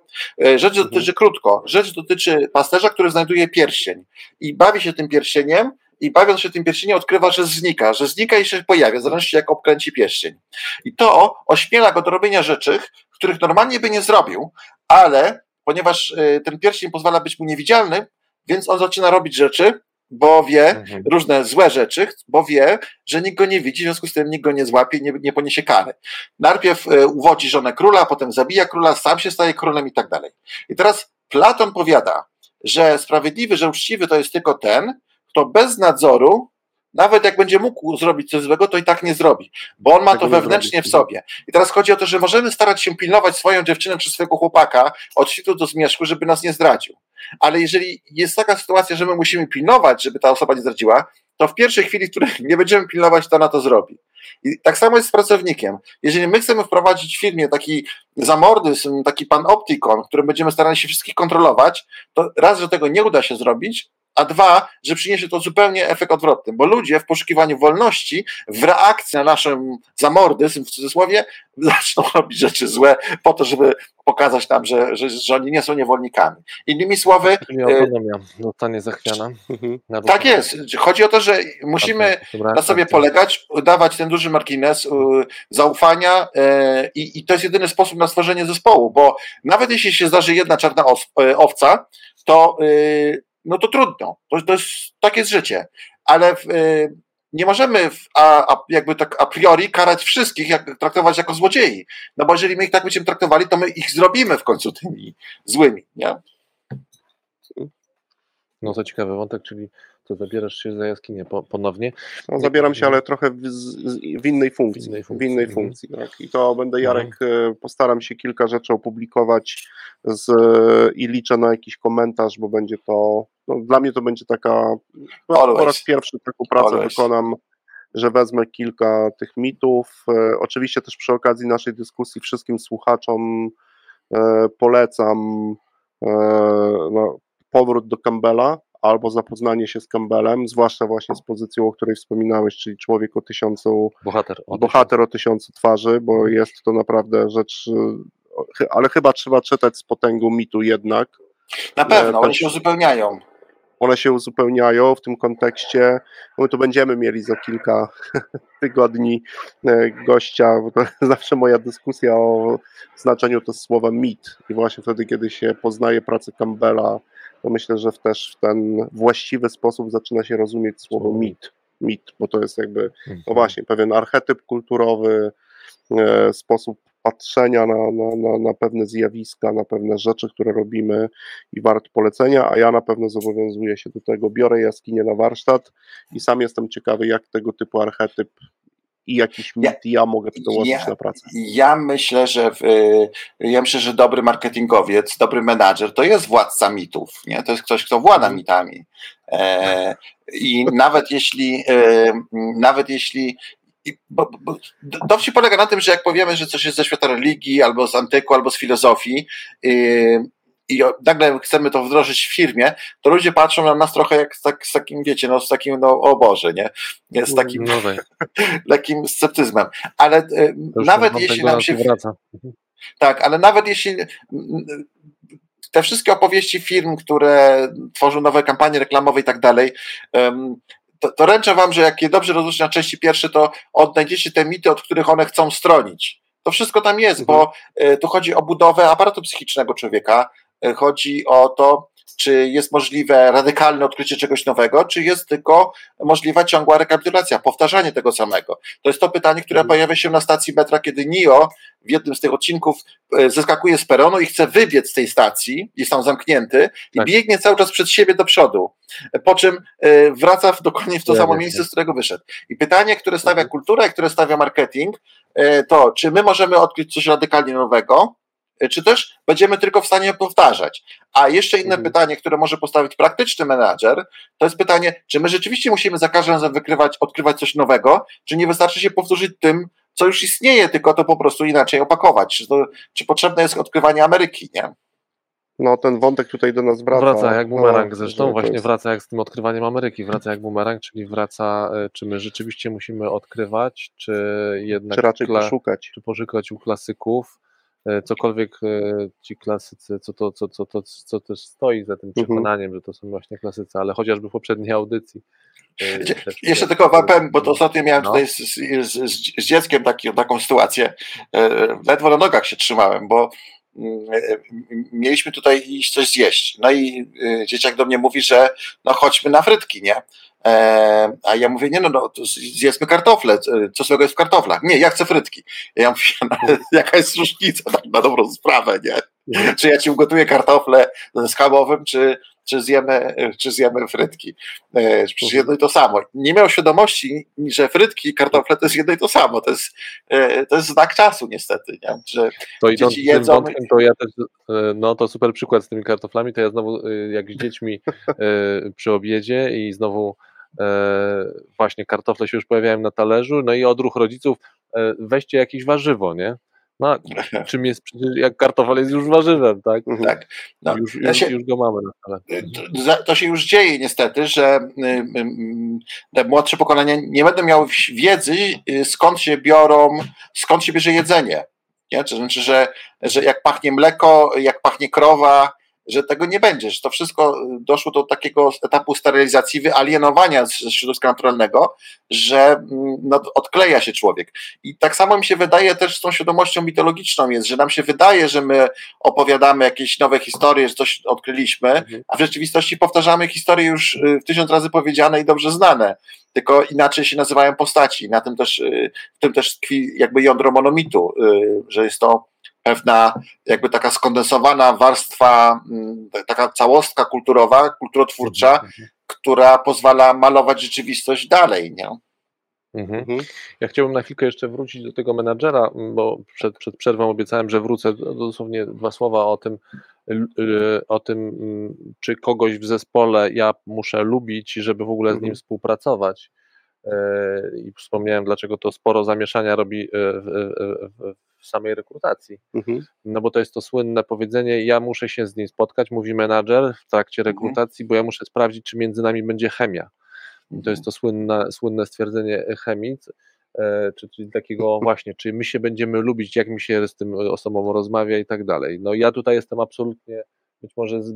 E, rzecz mhm. dotyczy krótko. Rzecz dotyczy pasterza, który znajduje pierścień i bawi się tym pierścieniem, i bawiąc się tym pierścieniem odkrywa, że znika, że znika i się pojawia, w zależności jak obkręci pierścień. I to ośmiela go do robienia rzeczy, których normalnie by nie zrobił, ale ponieważ y, ten pierścień pozwala być mu niewidzialny, więc on zaczyna robić rzeczy, bo wie, mhm. różne złe rzeczy, bo wie, że nikt go nie widzi, w związku z tym nikt go nie złapie, nie, nie poniesie kary. Najpierw y, uwodzi żonę króla, potem zabija króla, sam się staje królem i tak dalej. I teraz Platon powiada, że sprawiedliwy, że uczciwy to jest tylko ten, to bez nadzoru, nawet jak będzie mógł zrobić coś złego, to i tak nie zrobi, bo on ma Tego to wewnętrznie w sobie. I teraz chodzi o to, że możemy starać się pilnować swoją dziewczynę czy swojego chłopaka od świtu do zmierzchu, żeby nas nie zdradził. Ale jeżeli jest taka sytuacja, że my musimy pilnować, żeby ta osoba nie zdradziła, to w pierwszej chwili, w której nie będziemy pilnować, to ona to zrobi. I tak samo jest z pracownikiem. Jeżeli my chcemy wprowadzić w firmie taki zamordyzm, taki panoptikon, którym będziemy starali się wszystkich kontrolować, to raz, że tego nie uda się zrobić, a dwa, że przyniesie to zupełnie efekt odwrotny, bo ludzie w poszukiwaniu wolności, w reakcji na naszą zamordyzm, w cudzysłowie, zaczną robić rzeczy złe po to, żeby pokazać nam, że, że, że oni nie są niewolnikami. Innymi słowy... Czyli autonomia zostanie zachwiana. Tak jest. Chodzi o to, że musimy na sobie polegać, dawać ten duży margines zaufania y, i, i to jest jedyny sposób na stworzenie zespołu, bo nawet jeśli się zdarzy jedna czarna y, owca, to no to trudno. To, to jest, tak jest życie. Ale w, y, nie możemy w, a, a, jakby tak a priori karać wszystkich, jak, traktować jako złodziei. No bo jeżeli my ich tak będziemy traktowali, to my ich zrobimy w końcu tymi złymi. Nie? No to ciekawy wątek, czyli to zabierasz się za jaskinię ponownie. No, zabieram się, ale trochę w, w innej funkcji. W innej funkcji, w innej mhm. funkcji tak. I to będę, Jarek, mhm. E, postaram się kilka rzeczy opublikować z, i liczę na jakiś komentarz, bo będzie to, no, dla mnie to będzie taka, no, po raz pierwszy taką pracę Always. wykonam, że wezmę kilka tych mitów. E, oczywiście też przy okazji naszej dyskusji wszystkim słuchaczom e, polecam no, powrót do Campbella, albo zapoznanie się z Campbellem, zwłaszcza właśnie z pozycją, o której wspominałeś, czyli człowiek o tysiącu, bohater o, bohater o tysiącu twarzy, bo jest to naprawdę rzecz, ale chyba trzeba czytać z potęgą mitu jednak. Na pewno, one się uzupełniają. One się uzupełniają w tym kontekście. My tu będziemy mieli za kilka tygodni e, gościa, bo to zawsze moja dyskusja o znaczeniu to słowa mit. I właśnie wtedy, kiedy się poznaje pracę Campbella, to myślę, że też w ten właściwy sposób zaczyna się rozumieć słowo mit. Mit, bo to jest jakby, no mhm. właśnie, pewien archetyp kulturowy, e, sposób patrzenia na, na, na, na, pewne zjawiska, na pewne rzeczy, które robimy i wart polecenia, a ja na pewno zobowiązuję się do tego, biorę jaskinię na warsztat i sam jestem ciekawy, jak tego typu archetyp i jakiś mit ja, ja mogę przełożyć ja, na pracę? Ja myślę, że w, ja myślę, że dobry marketingowiec, dobry menadżer to jest władca mitów, nie? To jest ktoś, kto włada mhm. mitami. E, I nawet jeśli e, nawet jeśli bo, bo, dowcip polega na tym, że jak powiemy, że coś jest ze świata religii, albo z antyku, albo z filozofii, yy, i nagle chcemy to wdrożyć w firmie, to ludzie patrzą na nas trochę jak z, tak, z takim, wiecie, no z takim, no o Boże, nie? z takim no takim sceptyzmem. Ale e, nawet jeśli nam się... Wraca. Tak, ale nawet jeśli te wszystkie opowieści firm, które tworzą nowe kampanie reklamowe i tak dalej, to, to ręczę wam, że jak je dobrze rozróżnić na części pierwsze, to odnajdziecie te mity, od których one chcą stronić. To wszystko tam jest, bo mhm. e, tu chodzi o budowę aparatu psychicznego człowieka, chodzi o to, czy jest możliwe radykalne odkrycie czegoś nowego, czy jest tylko możliwa ciągła rekapitulacja, powtarzanie tego samego. To jest to pytanie, które mhm. pojawia się na stacji metra, kiedy NIO w jednym z tych odcinków e, zeskakuje z peronu i chce wybiec z tej stacji, jest tam zamknięty i tak. biegnie cały czas przed siebie do przodu, po czym e, wraca dokładnie w to ja samo miejsce, z którego wyszedł. I pytanie, które stawia mhm. kultura i które stawia marketing, e, to czy my możemy odkryć coś radykalnie nowego, czy też będziemy tylko w stanie powtarzać. A jeszcze inne mhm. pytanie, które może postawić praktyczny menadżer, to jest pytanie, czy my rzeczywiście musimy za każdym razem wykrywać, odkrywać coś nowego, czy nie wystarczy się powtórzyć tym, co już istnieje, tylko to po prostu inaczej opakować. Czy, to, czy potrzebne jest odkrywanie Ameryki, nie? No, ten wątek tutaj do nas wraca. Wraca jak bumerang no, zresztą, właśnie jest... wraca jak z tym odkrywaniem Ameryki, wraca jak bumerang, czyli wraca, e, czy my rzeczywiście musimy odkrywać, czy jednak... Czy raczej poszukać. Czy poszukać u klasyków, cokolwiek e, ci klasycy, co to, co, co, to, co też stoi za tym mhm. przekonaniem, że to są właśnie klasycy, ale chociażby w poprzedniej audycji. E, jeszcze tylko wapem, bo to ostatnio miałem no. tutaj z, z, z, z dzieckiem taki, taką sytuację. Ledwo na nogach się trzymałem, bo mm, mieliśmy tutaj iść coś zjeść. No i dzieciak do mnie mówi, że no chodźmy na frytki, nie? E, a ja mówię, nie no, no zjedzmy kartofle, co złego jest w kartoflach? Nie, ja chcę frytki. Ja mówię, no, jaka jest różnica tak na dobrą sprawę, nie? Czy ja ci ugotuję kartofle z schabowym, czy, czy, zjemy, czy zjemy frytki. E, przecież jedno i to samo. Nie miał świadomości, że frytki i kartofle to jest jedno i to samo. To jest, e, to jest znak czasu niestety, nie? że to dzieci jedzą... Wątkiem, to ja też, no to super przykład z tymi kartoflami, to ja znowu jak z dziećmi przy obiedzie i znowu E, właśnie kartofle się już pojawiają na talerzu, no i odruch rodziców, e, weźcie jakieś warzywo, nie? No, czym jest przecież, jak kartofel jest już warzywem, tak? Mhm. Tak. No, już, już, się, już, go mamy na stole. To, to, się już dzieje niestety, że y, y, y, te młodsze pokolenia nie będą miały wiedzy, skąd się biorą, skąd się bierze jedzenie. Nie? To znaczy, że, że jak pachnie mleko, jak pachnie krowa, że tego nie będzie, że to wszystko doszło do takiego etapu sterylizacji, wyalienowania ze środowiska naturalnego, że mm, no, odkleja się człowiek. I tak samo mi się wydaje też z tą świadomością mitologiczną jest, że nam się wydaje, że my opowiadamy jakieś nowe historie, że coś odkryliśmy, mhm. a w rzeczywistości powtarzamy historie już y, tysiąc razy powiedziane i dobrze znane tylko inaczej się nazywają postaci. Na tym też, y, w tym też tkwi jakby jądro monomitu, y, że jest to pewna jakby taka skondensowana warstwa, mm, taka całostka kulturowa, kulturotwórcza, mhm, mhm. która pozwala malować rzeczywistość dalej, nie? Mhm. mhm. Ja chciałbym na chwilkę jeszcze wrócić do tego menadżera, bo przed, przed przerwą obiecałem, że wrócę dosłownie dwa słowa o tym, o tym, czy kogoś w zespole ja muszę lubić, żeby w ogóle z nim współpracować. E, I wspomniałem, dlaczego to sporo zamieszania robi e, w, w, samej rekrutacji. Mhm. No bo to jest to słynne powiedzenie, ja muszę się z nim spotkać, mówi menadżer w trakcie mhm. rekrutacji, mhm. bo ja muszę sprawdzić, czy między nami będzie chemia. Mhm. To jest to słynne, słynne stwierdzenie chemii, e, czy, czyli takiego właśnie, czy my się będziemy lubić, jak mi się z tym osobą rozmawia i tak dalej. No ja tutaj jestem absolutnie być może z, e,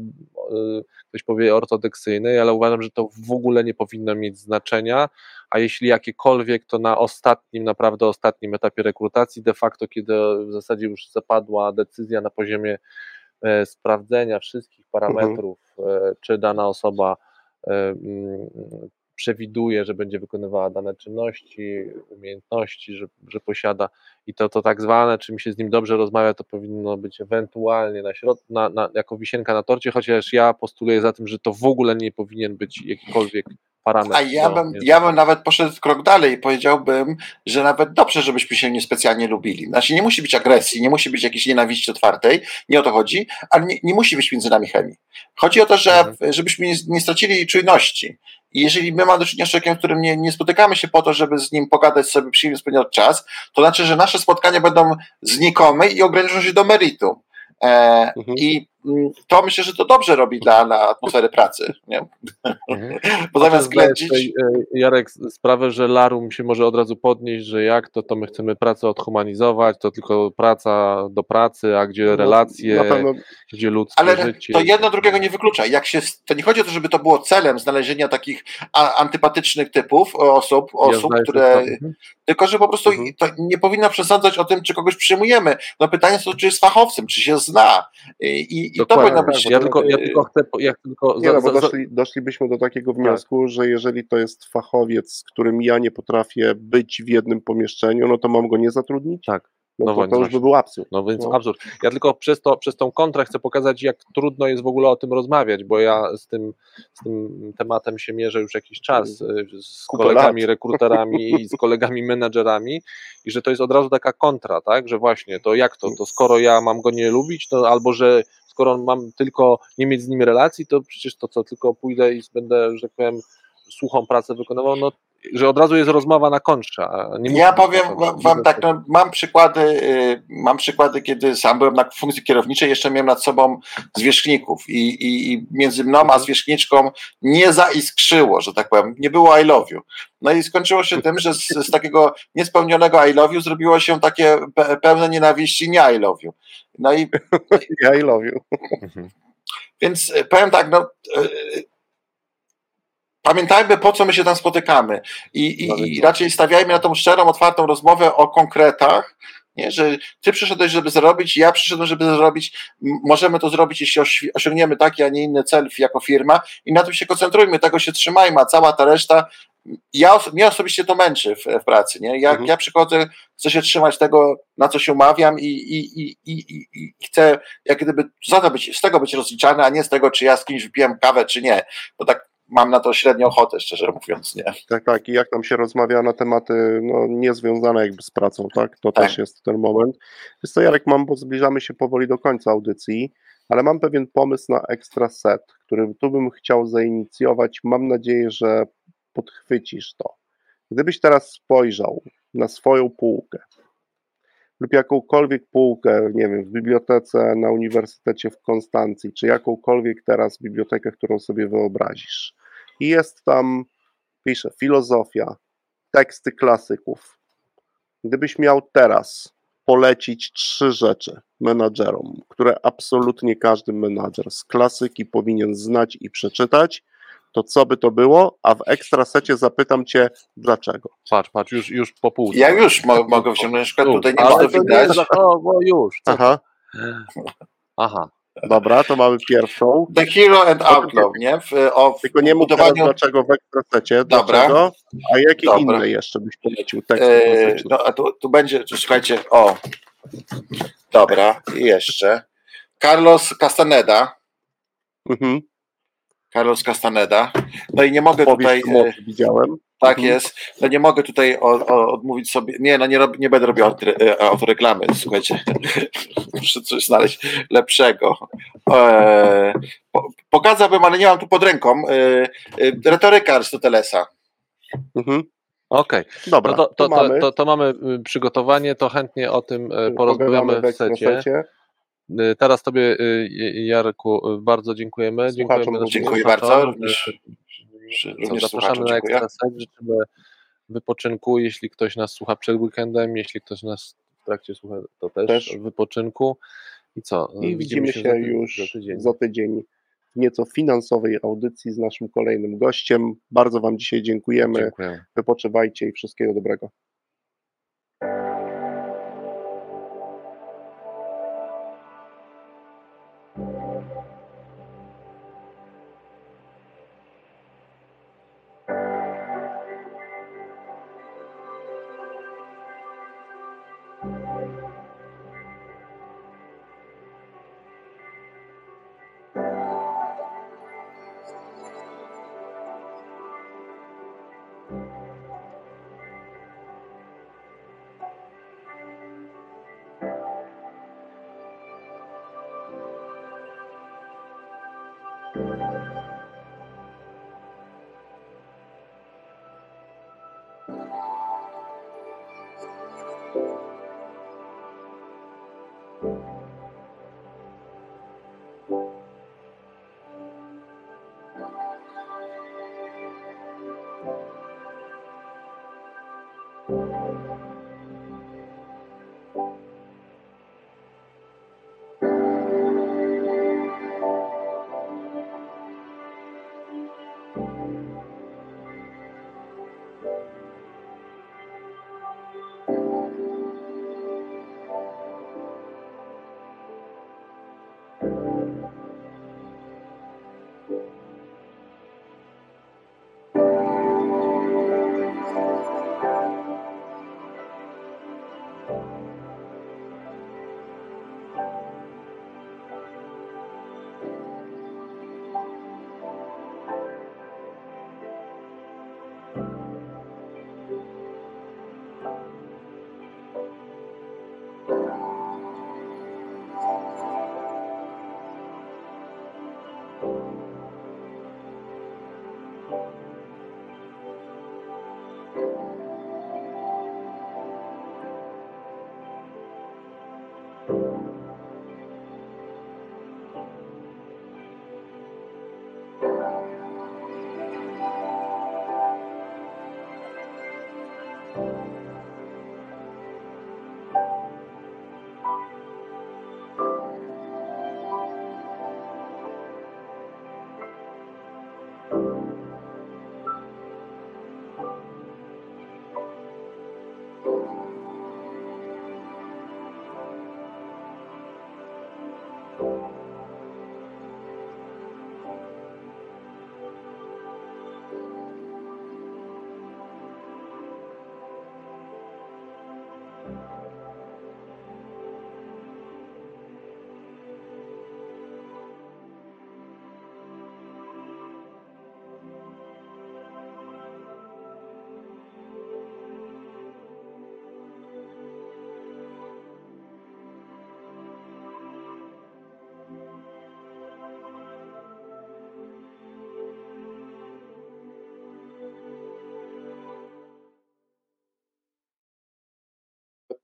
ktoś powie ortodoksyjny, ale uważam, że to w ogóle nie powinno mieć znaczenia, a jeśli jakiekolwiek, to na ostatnim, naprawdę ostatnim etapie rekrutacji, de facto, kiedy w zasadzie już zapadła decyzja na poziomie e, sprawdzenia wszystkich parametrów, mhm. czy dana osoba przewiduje, że będzie wykonywała dane czynności, umiejętności, że, że posiada i to, to tak zwane, czy mi się z nim dobrze rozmawia, to powinno być ewentualnie na środ- na, na, jako wisienka na torcie, chociaż ja postuluję za tym, że to w ogóle nie powinien być jakikolwiek parametr. A ja bym, ja bym nawet poszedł krok dalej i powiedziałbym, że nawet dobrze, żebyśmy się niespecjalnie lubili. Znaczy nie musi być agresji, nie musi być jakiejś nienawiści otwartej, nie o to chodzi, ale nie, nie musi być między nami chemii. Chodzi o to, że mhm. żebyśmy nie, nie stracili czujności. I jeżeli my mamy do czynienia z człowiekiem, którym nie, nie spotykamy się po to, żeby z nim pogadać sobie, przyjemnie spędzać czas, to znaczy, że nasze spotkania będą znikome i ograniczą się do meritum. E, mhm. I to myślę, że to dobrze robi dla, dla atmosfery pracy. Nie? Mhm. Bo zamiast ględzić... Jarek, sprawę, że Larum się może od razu podnieść, że jak to, to my chcemy pracę odhumanizować, to tylko praca do pracy, a gdzie no, relacje, pewno... gdzie ludzkie Ale życie. to jedno drugiego nie wyklucza. Jak się, to nie chodzi o to, żeby to było celem znalezienia takich antypatycznych typów osób, osób ja które... Mhm. Tylko, że po prostu mhm. to nie powinno przesądzać o tym, czy kogoś przyjmujemy. No pytanie jest to, czy jest fachowcem, czy się zna. I, I, i to powinno być. Ja tylko, ja tylko chcę. Ja tylko nie, no, bo doszli, doszlibyśmy do takiego tak. wniosku, tak. że jeżeli to jest fachowiec, z którym ja nie potrafię być w jednym pomieszczeniu, no to mam go nie zatrudnić. Tak. No, no to, to już by był absurd. No więc no. absurd. Ja tylko przez, to, przez tą kontrę chcę pokazać, jak trudno jest w ogóle o tym rozmawiać, bo ja z tym, z tym tematem się mierzę już jakiś czas y, z kolegami rekruterami i z kolegami menedżerami i że to jest od razu taka kontra, tak, że właśnie to jak to, to skoro ja mam go nie lubić, to albo że skoro mam tylko nie mieć z nim relacji, to przecież to co, tylko pójdę i będę, że tak powiem, suchą pracę wykonywał, no że od razu jest rozmowa na kontrze. ja powiem wam tak, no, mam przykłady, y, mam przykłady, kiedy sam byłem na funkcji kierowniczej, jeszcze miałem nad sobą zwierzchników i, i, i między mną a zwierzchniczką nie zaiskrzyło, że tak powiem, nie było I love you. No i skończyło się tym, że z, z takiego niespełnionego I love you zrobiło się takie pełne nienawiści nie I love you. No i... I love you. Więc y, powiem tak, no y, Pamiętajmy, po co my się tam spotykamy i, i, no i raczej stawiajmy na tą szczerą, otwartą rozmowę o konkretach, nie? że ty przyszedłeś, żeby zarobić, ja przyszedłem, żeby zarobić. Możemy to zrobić, jeśli osiągniemy taki, a nie inny cel jako firma i na tym się koncentrujmy, tego się trzymajmy, a cała ta reszta, ja, mnie osobiście to męczy w, w pracy. Nie? Ja, mhm. ja przychodzę, chcę się trzymać tego, na co się umawiam i, i, i, i, i chcę jak gdyby za to być, z tego być rozliczany, a nie z tego, czy ja z kimś wypiłem kawę, czy nie. Bo tak mam na to średnią ochotę, szczerze mówiąc, nie? Tak, tak. I jak tam się rozmawia na tematy no, niezwiązane jakby z pracą, tak? To tak. też jest ten moment. Jest to Jarek, mam, bo zbliżamy się powoli do końca audycji, ale mam pewien pomysł na ekstra set, który tu bym chciał zainicjować. Mam nadzieję, że podchwycisz to. Gdybyś teraz spojrzał na swoją półkę, lub jakąkolwiek półkę, nie wiem, w bibliotece na Uniwersytecie w Konstancji, czy jakąkolwiek teraz bibliotekę, którą sobie wyobrazisz. I jest tam, pisze, filozofia, teksty klasyków. Gdybyś miał teraz polecić trzy rzeczy menadżerom, które absolutnie każdy menadżer z klasyki powinien znać i przeczytać, to co by to było? A w ekstrasecie zapytam cię, dlaczego. Patrz, patrz, już, już po pół. Ja już mo mogę wziąć, na przykład tutaj nie ma widać. O, bo już. Aha. Aha. Dobra, to mamy pierwszą. The Hero and Outlaw, nie? W, o, Tylko nie mów budowaniu... dlaczego w ekstrasecie, Dobra. Dlaczego, a jakie Dobra. inne jeszcze byś polecił teksty eee, No, a tu, tu będzie, słuchajcie, o. Dobra, i jeszcze. Carlos Castaneda. Mhm. Carlos Castaneda. No i nie mogę tutaj. E, widziałem. Tak mhm. jest. No nie mogę tutaj o, o, odmówić sobie. Nie, no nie, rob, nie będę robił e, autoreklamy. Słuchajcie, muszę coś znaleźć lepszego. E, po, pokazałbym, ale nie mam tu pod ręką. E, e, retoryka Arystotelesa. Mhm. Okej, okay. dobra. No to, to, to, mamy. To, to, mamy y, przygotowanie, to chętnie o tym y, porozmawiamy w secie. Y, teraz Tobie, y, Jarku, y, bardzo dziękujemy. Dziękujemy dziękuję bardzo. Również, również zapraszamy na Ekstraset. Życzymy wypoczynku, jeśli ktoś nas słucha przed weekendem, jeśli ktoś nas w trakcie słucha, to też, też. wypoczynku. I co? I widzimy, się, się już za tydzień. za tydzień w nieco finansowej audycji z naszym kolejnym gościem. Bardzo Wam dzisiaj dziękujemy. Dziękuję. Wypoczywajcie i wszystkiego dobrego. you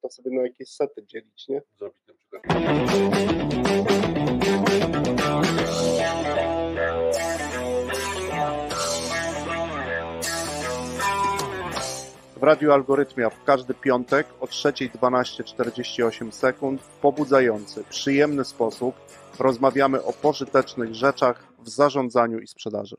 To sobie na jakieś sety dzielić, nie? Zrobić na przykład. W Radiu Algorytmia w każdy piątek o 3.12.48 sekund w pobudzający, przyjemny sposób rozmawiamy o pożytecznych rzeczach w zarządzaniu i sprzedaży.